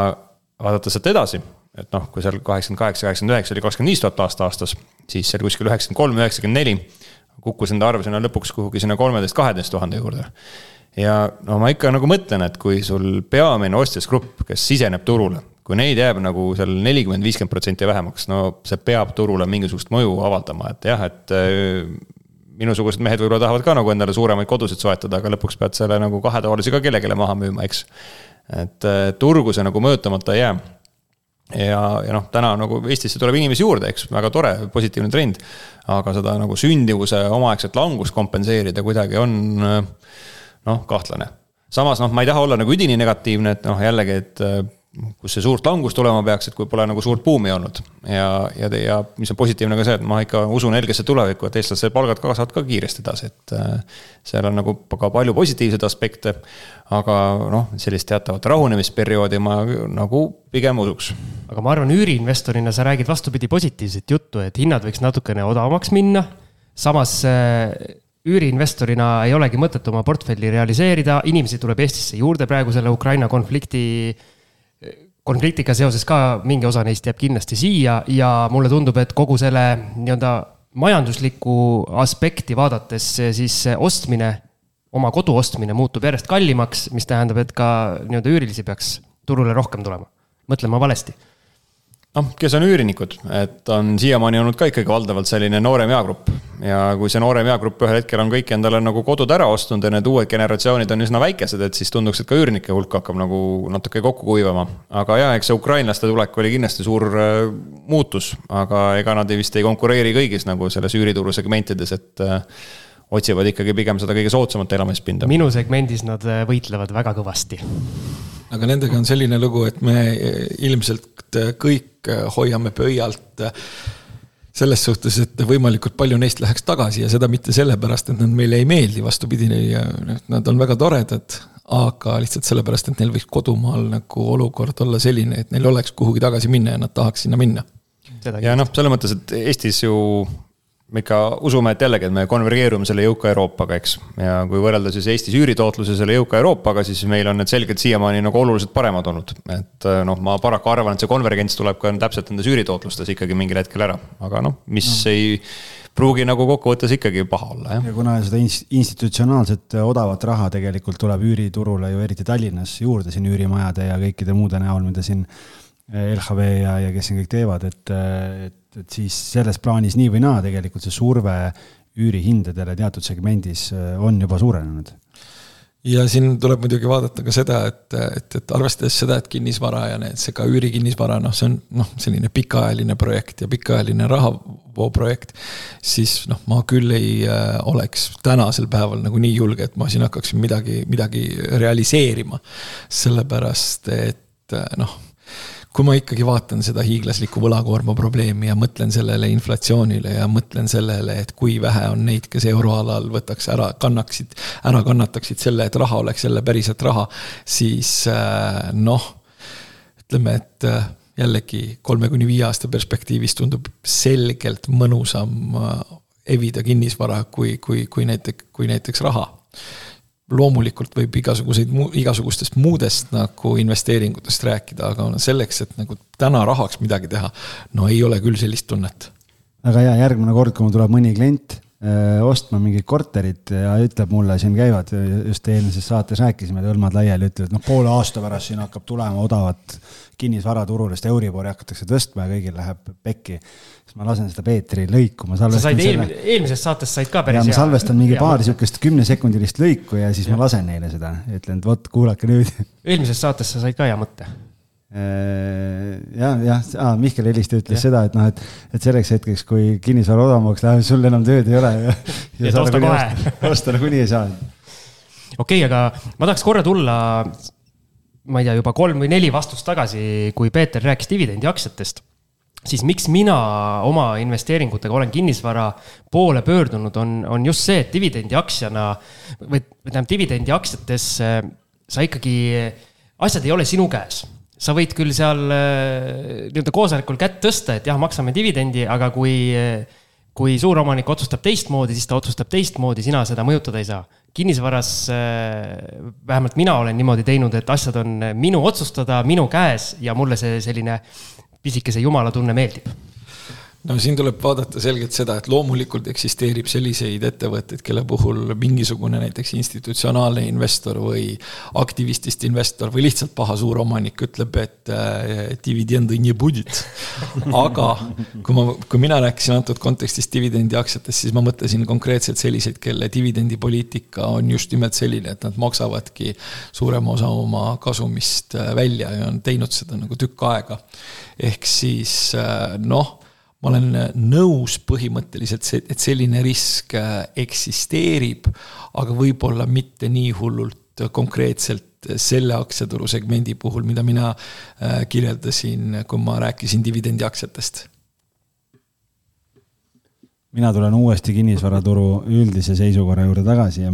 vaadates sealt edasi, et noh, kui seal kaheksakümmend kaheksa, kaheksakümmend üheksa oli kakskümmend viis tuhat last aastas, siis seal kuskil üheksakümmend kolm, üheksakümmend neli kukkus enda arv sinna lõpuks kuhugi sinna kolmeteist, kaheteist tuhande juurde ja no ma ikka nagu mõtlen, et kui sul peamine ostjasgrupp, kes siseneb turule, kui neid jääb nagu seal nelikümmend, viiskümmend protsenti vähemaks, no see peab turule mingisugust mõju avaldama, et jah, et äh, minusugused mehed võib-olla tahavad ka nagu endale suuremaid kodusid soetada, aga lõpuks pead selle nagu kahetoalise ka kellelegi maha müüma, eks. et äh, turgu see nagu mõjutamata ei jää. ja, ja noh, täna nagu Eestisse tuleb inimesi juurde, eks, väga tore, positiivne trend. aga seda nagu sündivuse omaaegset langust kompenseerida kuidagi on äh, noh, kahtlane. samas noh, ma ei taha olla nagu üdini negatiivne, et noh, jällegi, et äh, kus see suurt langust tulema peaks, et kui pole nagu suurt buumi olnud. ja, ja, ja mis on positiivne ka see, et ma ikka usun helgesse tulevikku, et eestlaste palgad kasvavad ka kiiresti edasi, et äh, seal on nagu ka palju positiivseid aspekte. aga noh, sellist teatavat rahunemisperioodi ma nagu pigem usuks. aga ma arvan, üüriinvestorina sa räägid vastupidi positiivset juttu, et hinnad võiks natukene odavamaks minna. samas äh, üüriinvestorina ei olegi mõtet oma portfelli realiseerida, inimesi tuleb Eestisse juurde praegu selle Ukraina konflikti, konfliktiga seoses ka mingi osa neist jääb kindlasti siia ja mulle tundub, et kogu selle nii-öelda majanduslikku aspekti vaadates siis ostmine, oma kodu ostmine muutub järjest kallimaks, mis tähendab, et ka nii-öelda üürilisi peaks turule rohkem tulema. mõtlen ma valesti noh, kes on üürinikud, et on siiamaani olnud ka ikkagi valdavalt selline noorem eagrupp. ja kui see noorem eagrupp ühel hetkel on kõik endale nagu kodud ära ostnud ja need uued generatsioonid on üsna väikesed, et siis tunduks, et ka üürnike hulk hakkab nagu natuke kokku kuivama. aga jaa, eks see ukrainlaste tulek oli kindlasti suur äh, muutus, aga ega nad vist ei konkureeri kõigis nagu selles üürituru segmentides, et äh, otsivad ikkagi pigem seda kõige soodsamat elamispinda. minu segmendis nad äh, võitlevad väga kõvasti aga nendega on selline lugu, et me ilmselt kõik hoiame pöialt selles suhtes, et võimalikult palju neist läheks tagasi ja seda mitte sellepärast, et nad meile ei meeldi, vastupidi, nad on väga toredad, aga lihtsalt sellepärast, et neil võiks kodumaal nagu olukord olla selline, et neil oleks kuhugi tagasi minna ja nad tahaks sinna minna. ja noh, selles mõttes, et Eestis ju me ikka usume, et jällegi, et me konvergeerume selle jõuka Euroopaga, eks. ja kui võrrelda siis Eestis üüritootluse selle jõuka Euroopaga, siis meil on need selgelt siiamaani nagu oluliselt paremad olnud. et noh, ma paraku arvan, et see konvergents tuleb ka täpselt nendes üüritootlustes ikkagi mingil hetkel ära, aga noh, mis no. ei pruugi nagu kokkuvõttes ikkagi paha olla, jah. ja kuna seda institutsionaalset odavat raha tegelikult tuleb üüriturule ju eriti Tallinnas juurde siin üürimajade ja kõikide muude näol, mida siin LHV ja, ja kes siin kõik teevad, et, et, et siis selles plaanis nii või naa tegelikult see surve üürihindadele teatud segmendis on juba suurenenud ja siin tuleb muidugi vaadata ka seda, et, et, et arvestades seda, et kinnisvara ja need, see ka üürikinnisvara, noh, see on noh, selline pikaajaline projekt ja pikaajaline rahavooprojekt. siis noh, ma küll ei äh, oleks tänasel päeval nagu nii julge, et ma siin hakkaksin midagi, midagi realiseerima. sellepärast, et äh, noh kui ma ikkagi vaatan seda hiiglaslikku võlakoorma probleemi ja mõtlen sellele inflatsioonile ja mõtlen sellele, et kui vähe on neid, kes euroalal võtaks ära, kannaksid, ära kannataksid selle, et raha oleks jälle päriselt raha, siis äh, noh, ütleme, et äh, jällegi kolme kuni viie aasta perspektiivis tundub selgelt mõnusam äh, evida kinnisvara kui, kui, kui näiteks, kui näiteks raha loomulikult võib igasuguseid, igasugustest muudest nagu investeeringutest rääkida, aga selleks, et nagu täna rahaks midagi teha, no ei ole küll sellist tunnet. väga hea, järgmine kord, kui mul tuleb mõni klient ostma mingit korterit ja ütleb mulle, siin käivad, just eelmises saates rääkisime, hõlmad laiali, ütlevad, noh, poole aasta pärast siin hakkab tulema odavat kinnisvaraturule, sest Euribori hakatakse tõstma ja kõigil läheb pekki. siis ma lasen seda Peetri lõiku, ma salvestan. sa said eelmine, eelmises saates said ka päris hea. ma salvestan mingi paar sihukest kümnesekundilist lõiku ja siis ja. ma lasen neile seda, ütlen, et vot kuulake nüüd. eelmises saates sa said ka hea mõtte äh, jah, jah, Mihkel Heliste ütles ja. seda, et noh, et, et selleks hetkeks, kui kinnisvara odavamaks läheb, sul enam tööd ei ole ja, ja, ja osta kohe. osta nagunii ei saa. okei okay,, aga ma tahaks korra tulla ma ei tea, juba kolm või neli vastust tagasi, kui Peeter rääkis dividendiaktsiatest, siis miks mina oma investeeringutega olen kinnisvara poole pöördunud, on, on just see, et dividendiaktsiana või tähendab, dividendiaktsiates sa ikkagi, asjad ei ole sinu käes sa võid küll seal äh, nii-öelda koosolekul kätt tõsta, et jah, maksame dividendi, aga kui, kui suuromanik otsustab teistmoodi, siis ta otsustab teistmoodi, sina seda mõjutada ei saa. Kinnisvaras äh, vähemalt mina olen niimoodi teinud, et asjad on minu otsustada, minu käes ja mulle see selline pisikese jumalatunne meeldib no siin tuleb vaadata selgelt seda, et loomulikult eksisteerib selliseid ettevõtteid, kelle puhul mingisugune näiteks institutsionaalne investor või aktivistist investor või lihtsalt paha suuromanik ütleb, et äh, dividendi nie budget. aga kui ma, kui mina rääkisin antud kontekstis dividendiaktsiatest, siis ma mõtlesin konkreetselt selliseid, kelle dividendipoliitika on just nimelt selline, et nad maksavadki suurema osa oma kasumist äh, välja ja on teinud seda nagu tükk aega. ehk siis äh, noh ma olen nõus põhimõtteliselt, et selline risk äh, eksisteerib, aga võib-olla mitte nii hullult konkreetselt selle aktsiaturu segmendi puhul, mida mina äh, kirjeldasin, kui ma rääkisin dividendiaktsiatest. mina tulen uuesti kinnisvaraturu üldise seisukorra juurde tagasi ja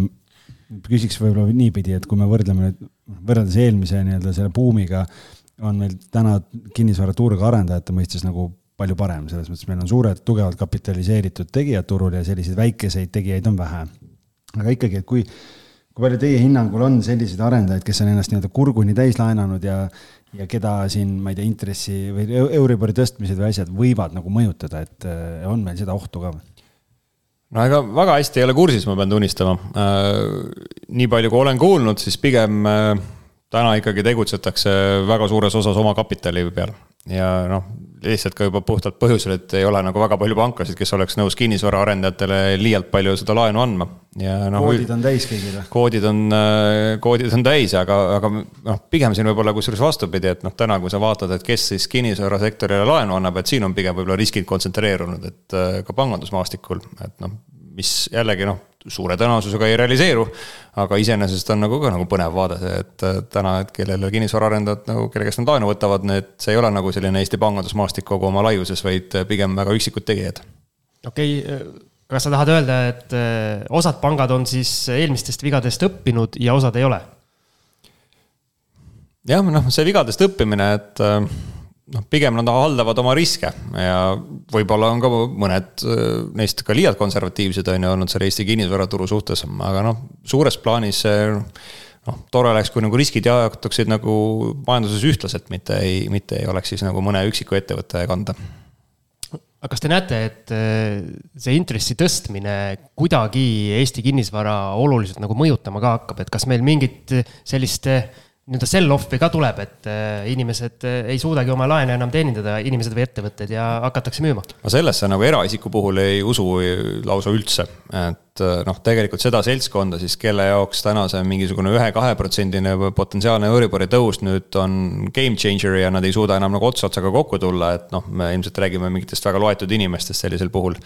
küsiks võib-olla niipidi, et kui me võrdleme nüüd, võrreldes eelmise nii-öelda selle buumiga, on meil täna kinnisvaraturg arendajate mõistes nagu palju parem, selles mõttes meil on suured, tugevalt kapitaliseeritud tegijad turul ja selliseid väikeseid tegijaid on vähe. aga ikkagi, et kui, kui palju teie hinnangul on selliseid arendajaid, kes on ennast nii-öelda kurguni täis laenanud ja, ja keda siin, ma ei tea, intressi või Euribori tõstmised või asjad võivad nagu mõjutada, et äh, on meil seda ohtu ka või? no ega väga hästi ei ole kursis, ma pean tunnistama. Äh, nii palju, kui olen kuulnud, siis pigem äh, täna ikkagi tegutsetakse väga suures osas oma kapitali peal ja noh, lihtsalt ka juba puhtalt põhjusel, et ei ole nagu väga palju pankasid, kes oleks nõus kinnisvaraarendajatele liialt palju seda laenu andma. noh. koodid on täis kõigil või? koodid on, äh, koodid on täis, aga, aga noh, pigem siin võib-olla kusjuures vastupidi, et noh, täna, kui sa vaatad, et kes siis kinnisvarasektorile laenu annab, et siin on pigem võib-olla riskid kontsentreerunud, et äh, ka pangandusmaastikul, et noh, mis jällegi noh suure tõenäosusega ei realiseeru. aga iseenesest on nagu ka nagu põnev vaade see, et täna, et kellele kinnisvaraarendajad nagu, kelle käest nad laenu võtavad, need, see ei ole nagu selline Eesti pangandusmaastik kogu oma laiuses, vaid pigem väga üksikud tegijad. okei okay,, kas sa tahad öelda, et osad pangad on siis eelmistest vigadest õppinud ja osad ei ole? jah, noh, see vigadest õppimine, et noh, pigem nad haldavad oma riske ja võib-olla on ka mõned äh, neist ka liialt konservatiivsed on ju olnud selle Eesti kinnisvaraturu suhtes, aga noh, suures plaanis noh, tore oleks, kui nagu riskid jaotuksid nagu majanduses ühtlaselt, mitte ei, mitte ei oleks siis nagu mõne üksiku ettevõtte kanda. aga kas te näete, et äh, see intressi tõstmine kuidagi Eesti kinnisvara oluliselt nagu mõjutama ka hakkab, et kas meil mingit sellist nii-öelda sell-off'i ka tuleb, et äh, inimesed äh, ei suudagi oma laene enam teenindada, inimesed või ettevõtted ja hakatakse müüma. ma sellesse nagu eraisiku puhul ei usu lausa üldse, et äh, noh, tegelikult seda seltskonda siis, kelle jaoks täna see mingisugune ühe-kaheprotsendine potentsiaalne Euribori tõus nüüd on game changer ja nad ei suuda enam nagu ots otsaga kokku tulla, et noh, me ilmselt räägime mingitest väga loetud inimestest sellisel puhul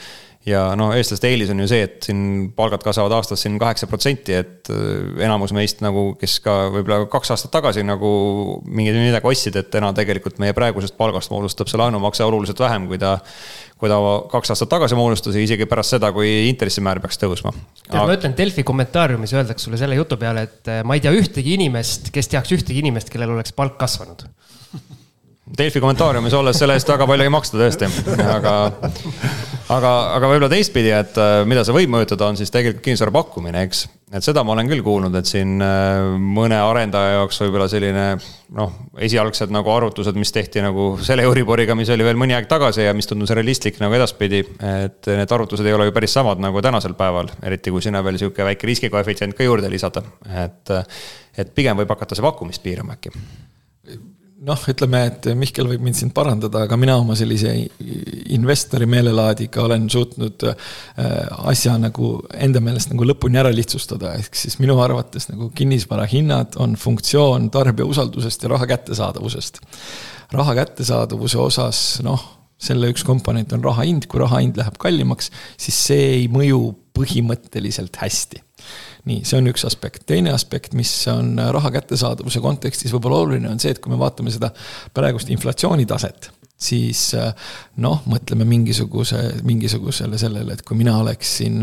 ja no eestlaste eelis on ju see, et siin palgad kasvavad aastas siin kaheksa protsenti, et äh, enamus meist nagu, kes ka võib-olla kaks aastat tagasi nagu mingeid midagi ostsid, et täna tegelikult meie praegusest palgast moodustab see laenumakse oluliselt vähem, kui ta kui ta kaks aastat tagasi moodustas ja isegi pärast seda, kui intressimäär peaks tõusma. tead, ma ütlen Delfi kommentaariumis öeldakse sulle selle jutu peale, et äh, ma ei tea ühtegi inimest, kes teaks ühtegi inimest, kellel oleks palk kasvanud Delfi kommentaariumis olles selle eest väga palju ei maksta tõesti, aga, aga, aga võib-olla teistpidi, et äh, mida see võib mõjutada, on siis tegelikult kinnisvara pakkumine, eks. et seda ma olen küll kuulnud, et siin äh, mõne arendaja jaoks võib-olla selline noh, esialgsed nagu arvutused, mis tehti nagu selle Euriboriga, mis oli veel mõni aeg tagasi ja mis tundus realistlik nagu edaspidi. et need arvutused ei ole ju päris samad nagu tänasel päeval, eriti kui sinna veel sihuke väike riskikoefitsient ka juurde lisada, et, et pigem võib hakata see pakkumist piirama äkki noh, ütleme, et Mihkel võib mind siin parandada, aga mina oma sellise investori meelelaadiga olen suutnud äh, asja nagu enda meelest nagu lõpuni ära lihtsustada, ehk siis minu arvates nagu kinnisvara hinnad on funktsioon tarbija usaldusest ja raha kättesaadavusest. raha kättesaadavuse osas, noh, selle üks komponent on raha hind, kui raha hind läheb kallimaks, siis see ei mõju põhimõtteliselt hästi nii, see on üks aspekt, teine aspekt, mis on raha kättesaadavuse kontekstis võib-olla oluline, on see, et kui me vaatame seda praegust inflatsioonitaset siis äh, noh, mõtleme mingisuguse, mingisugusele sellele, et kui mina oleksin,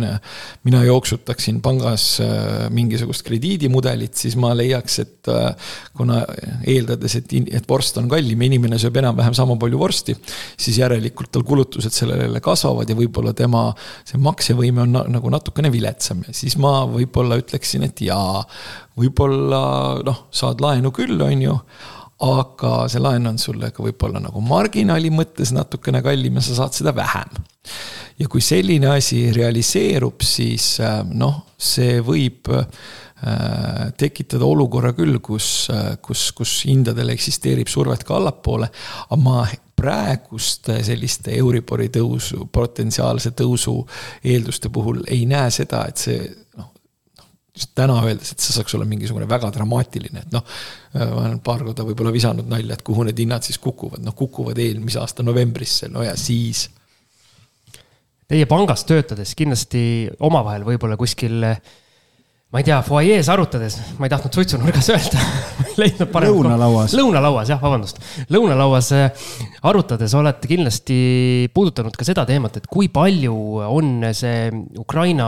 mina jooksutaksin pangas äh, mingisugust krediidimudelit, siis ma leiaks, et äh, kuna eeldades, et, et vorst on kallim ja inimene sööb enam-vähem sama palju vorsti, siis järelikult tal kulutused sellele kasvavad ja võib-olla tema see maksevõime on nagu natukene viletsam. Ja siis ma võib-olla ütleksin, et jaa, võib-olla noh, saad laenu küll, on ju aga see laen on sulle ka võib-olla nagu marginaali mõttes natukene kallim ja sa saad seda vähem. ja kui selline asi realiseerub, siis äh, noh, see võib äh, tekitada olukorra küll, kus, äh, kus, kus hindadel eksisteerib survet ka allapoole, aga ma praeguste selliste Euribori tõusu, potentsiaalse tõusu eelduste puhul ei näe seda, et see just täna öeldes, et see saaks olla mingisugune väga dramaatiline, et noh, ma olen paar korda võib-olla visanud nalja, et kuhu need hinnad siis kukuvad, noh kukuvad eelmise aasta novembrisse, no ja siis. Teie pangas töötades kindlasti omavahel võib-olla kuskil äh, ma ei tea, fuajees arutades, ma ei tahtnud suitsunurgas öelda leidnud parem. lõunalauas. lõunalauas, jah, vabandust. lõunalauas äh, arutades olete kindlasti puudutanud ka seda teemat, et kui palju on see Ukraina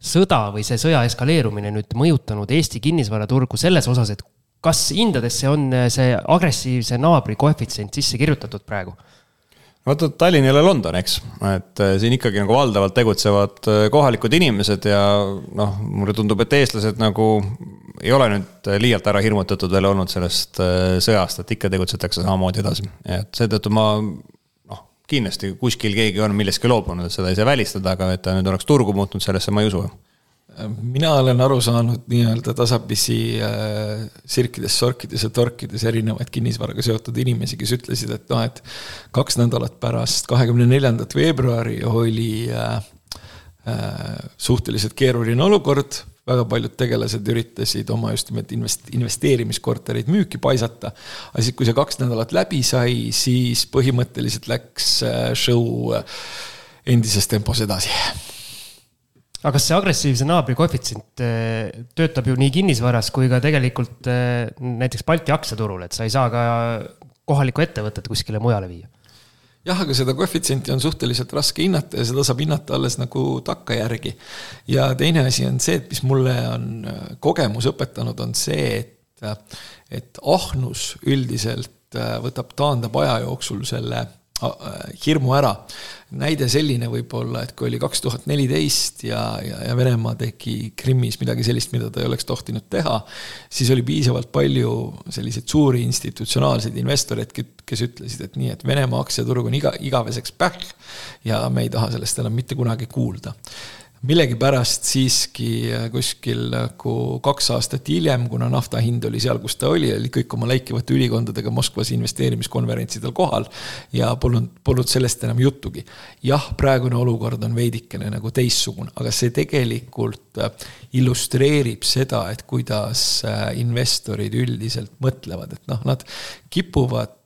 sõda või see sõja eskaleerumine nüüd mõjutanud Eesti kinnisvaraturgu selles osas, et kas hindadesse on see agressiivse naabri koefitsient sisse kirjutatud praegu? Vaata, Tallinn ei ole London, eks, et äh, siin ikkagi nagu valdavalt tegutsevad äh, kohalikud inimesed ja noh, mulle tundub, et eestlased nagu ei ole nüüd liialt ära hirmutatud veel olnud sellest sõjast, et ikka tegutsetakse samamoodi edasi. et seetõttu ma noh, kindlasti kuskil keegi on millestki loobunud, et seda ei saa välistada, aga et ta nüüd oleks turgu muutnud, sellesse ma ei usu mina olen aru saanud nii-öelda tasapisi äh, sirkides, sorkides ja torkides erinevaid kinnisvaraga seotud inimesi, kes ütlesid, et noh, et kaks nädalat pärast kahekümne neljandat veebruari oli äh, äh, suhteliselt keeruline olukord, väga paljud tegelased üritasid oma just nimelt invest-, investeerimiskortereid müüki paisata. aga siis, kui see kaks nädalat läbi sai, siis põhimõtteliselt läks äh, show endises tempos edasi aga kas see agressiivse naabri koefitsient äh, töötab ju nii kinnisvaras kui ka tegelikult äh, näiteks Balti aktsiaturul, et sa ei saa ka kohalikku ettevõtet kuskile mujale viia? jah, aga seda koefitsienti on suhteliselt raske hinnata ja seda saab hinnata alles nagu takkajärgi. ja teine asi on see, et mis mulle on äh, kogemus õpetanud, on see, et, et ahnus üldiselt võtab, taandab aja jooksul selle hirmu ära näide selline võib-olla, et kui oli kaks tuhat neliteist ja, ja, ja Venemaa tegi Krimmis midagi sellist, mida ta ei oleks tohtinud teha, siis oli piisavalt palju selliseid suuri institutsionaalseid investoreid, kes ütlesid, et nii, et Venemaa aktsiaturg on iga, igaveseks pähk ja me ei taha sellest enam mitte kunagi kuulda millegipärast siiski äh, kuskil nagu kaks aastat hiljem, kuna nafta hind oli seal, kus ta oli, oli kõik oma läikivate ülikondadega Moskvas investeerimiskonverentsidel kohal. ja polnud, polnud sellest enam juttugi. jah, praegune olukord on veidikene nagu teistsugune, aga see tegelikult äh, illustreerib seda, et kuidas äh, investorid üldiselt mõtlevad, et noh, nad kipuvad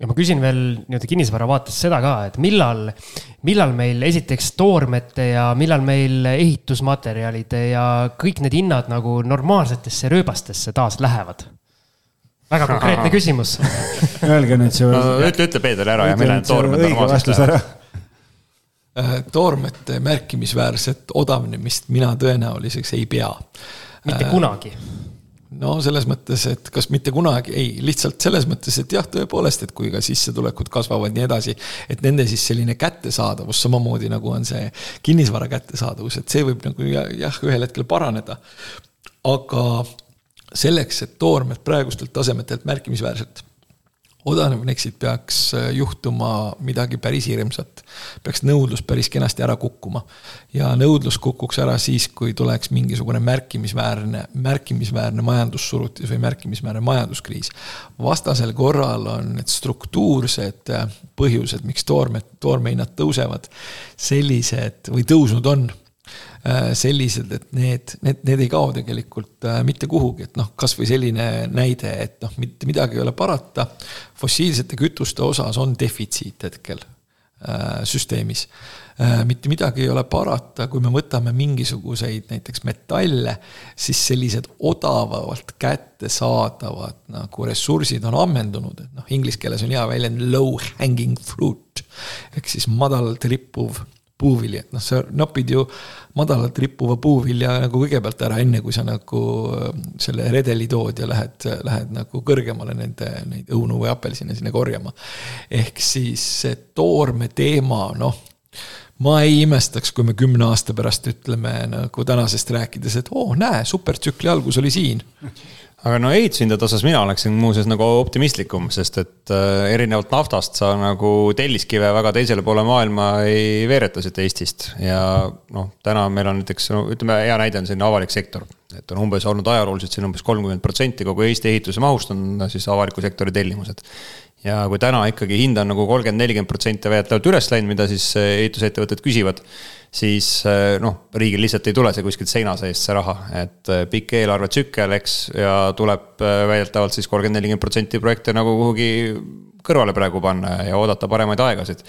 ja äh, ma küsin veel nii-öelda kinnisvara vaates seda ka, et millal, millal meil esiteks toormete ja millal meil ehitusmaterjalide ja kõik need hinnad nagu normaalsetesse rööbastesse taas lähevad? väga konkreetne küsimus Öelge nüüd see no,. ütle, ütle Peeter ära ja millal need toormed normaalseks lähevad äh, toormete märkimisväärset odavnemist mina tõenäoliseks ei pea. mitte kunagi no selles mõttes, et kas mitte kunagi, ei, lihtsalt selles mõttes, et jah, tõepoolest, et kui ka sissetulekud kasvavad nii edasi, et nende siis selline kättesaadavus, samamoodi nagu on see kinnisvara kättesaadavus, et see võib nagu jah, ühel hetkel paraneda. aga selleks, et toormed praegustelt tasemetelt märkimisväärselt odavneksid, peaks äh, juhtuma midagi päris hirmsat. peaks nõudlus päris kenasti ära kukkuma. ja nõudlus kukuks ära siis, kui tuleks mingisugune märkimisväärne, märkimisväärne majandussurutis või märkimisväärne majanduskriis. vastasel korral on need struktuursed äh, põhjused, miks toormed, toormehinnad tõusevad, sellised või tõusnud on sellised, et need, need, need ei kao tegelikult äh, mitte kuhugi, et noh, kasvõi selline näide, et noh, mitte midagi ei ole parata. fossiilsete kütuste osas on defitsiit hetkel äh, süsteemis. mitte midagi ei ole parata, kui me võtame mingisuguseid näiteks metalle, siis sellised odavalt kättesaadavad nagu ressursid on ammendunud, et noh, inglise keeles on hea väljend low hanging fruit ehk siis madalalt rippuv puuvili, et noh, sa nopid ju madalalt rippuva puuvilja nagu kõigepealt ära, enne kui sa nagu äh, selle redeli tood ja lähed, lähed nagu kõrgemale nende, neid õunu või apelsine sinna korjama. ehk siis see toorme teema, noh ma ei imestaks, kui me kümne aasta pärast ütleme nagu tänasest rääkides, et oo oh,, näe, supertsükli algus oli siin aga no ehitushindade osas mina oleksin muuseas nagu optimistlikum, sest et äh, erinevalt naftast sa nagu telliskive väga teisele poole maailma ei veereta siit Eestist. ja noh, täna meil on näiteks, no ütleme, hea näide on selline avalik sektor. et on umbes olnud ajalooliselt siin umbes kolmkümmend protsenti kogu Eesti ehituse mahust on siis avaliku sektori tellimused ja kui täna ikkagi hind on nagu kolmkümmend, nelikümmend protsenti väidetavalt üles läinud, mida siis ehitusettevõtted küsivad, siis eh, noh, riigil lihtsalt ei tule see kuskilt seina seest, see raha, et eh, pikk eelarvetsükkel, eks, ja tuleb eh, väidetavalt siis kolmkümmend, nelikümmend protsenti projekte nagu kuhugi kõrvale praegu panna ja oodata paremaid aegasid.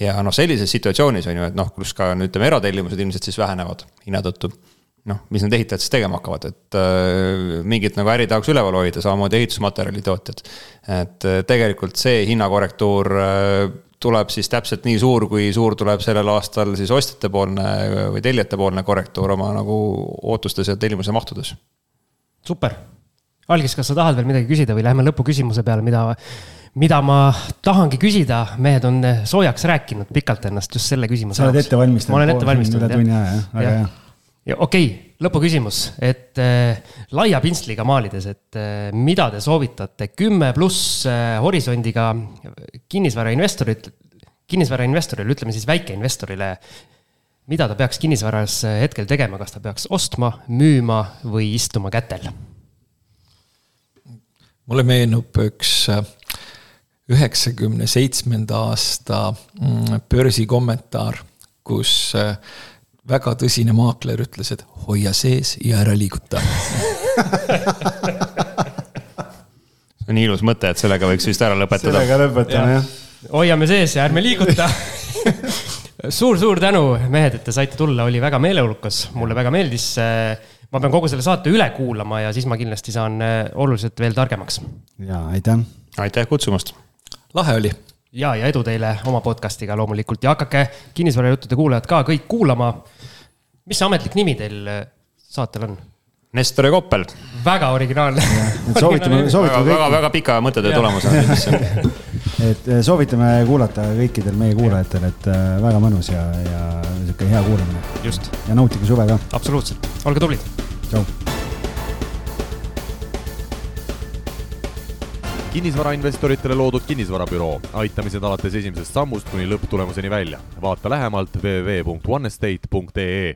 ja noh, sellises situatsioonis on ju, et noh, kus ka ütleme, eratellimused ilmselt siis vähenevad hinna tõttu noh, mis need ehitajad siis tegema hakkavad, et äh, mingit nagu äri tahaks üleval hoida, samamoodi ehitusmaterjali tootjad. et äh, tegelikult see hinnakorrektuur äh, tuleb siis täpselt nii suur, kui suur tuleb sellel aastal siis ostjatepoolne või tellijatepoolne korrektuur oma nagu ootustes ja tellimuse mahtudes. super, Algis, kas sa tahad veel midagi küsida või läheme lõpuküsimuse peale, mida mida ma tahangi küsida, mehed on soojaks rääkinud pikalt ennast just selle küsimuse sa oled ette valmistanud? ma olen ette valmistanud, jah. ja okei okay,, lõpuküsimus, et äh, laia pintsliga maalides, et äh, mida te soovitate kümme pluss äh, horisondiga kinnisvarainvestorit, kinnisvarainvestorile, ütleme siis väikeinvestorile, mida ta peaks kinnisvaras äh, hetkel tegema, kas ta peaks ostma, müüma või istuma kätel? mulle meenub üks äh, üheksakümne seitsmenda aasta mm, börsikommentaar, kus äh, väga tõsine maakler ütles, et hoia sees ja ära liiguta see on ilus mõte, et sellega võiks vist ära lõpetada. sellega lõpetame ja. jah. hoiame sees ja ärme liiguta suur-suur tänu, mehed, et te saite tulla, oli väga meeleolukas, mulle väga meeldis. ma pean kogu selle saate üle kuulama ja siis ma kindlasti saan eh, oluliselt veel targemaks. ja aitäh. aitäh kutsumast. lahe oli ja, ja edu teile oma podcast'iga loomulikult ja hakake kinnisvarajuttude kuulajad ka kõik kuulama. Mis see ametlik nimi teil äh, saatel on? Nestor ja Koppel. väga originaalne. soovitame, soovitame. väga, väga, pika mõttetöö tulemus on. et äh, soovitame kuulata kõikidel meie kuulajatel, et äh, väga mõnus ja, ja sihuke hea kuulamine. just. ja nautige suve ka. absoluutselt, olge tublid. tšau. kinnisvarainvestoritele loodud kinnisvarabüroo, aitamised alates esimesest sammust kuni lõpptulemuseni välja. vaata lähemalt www.onestate.ee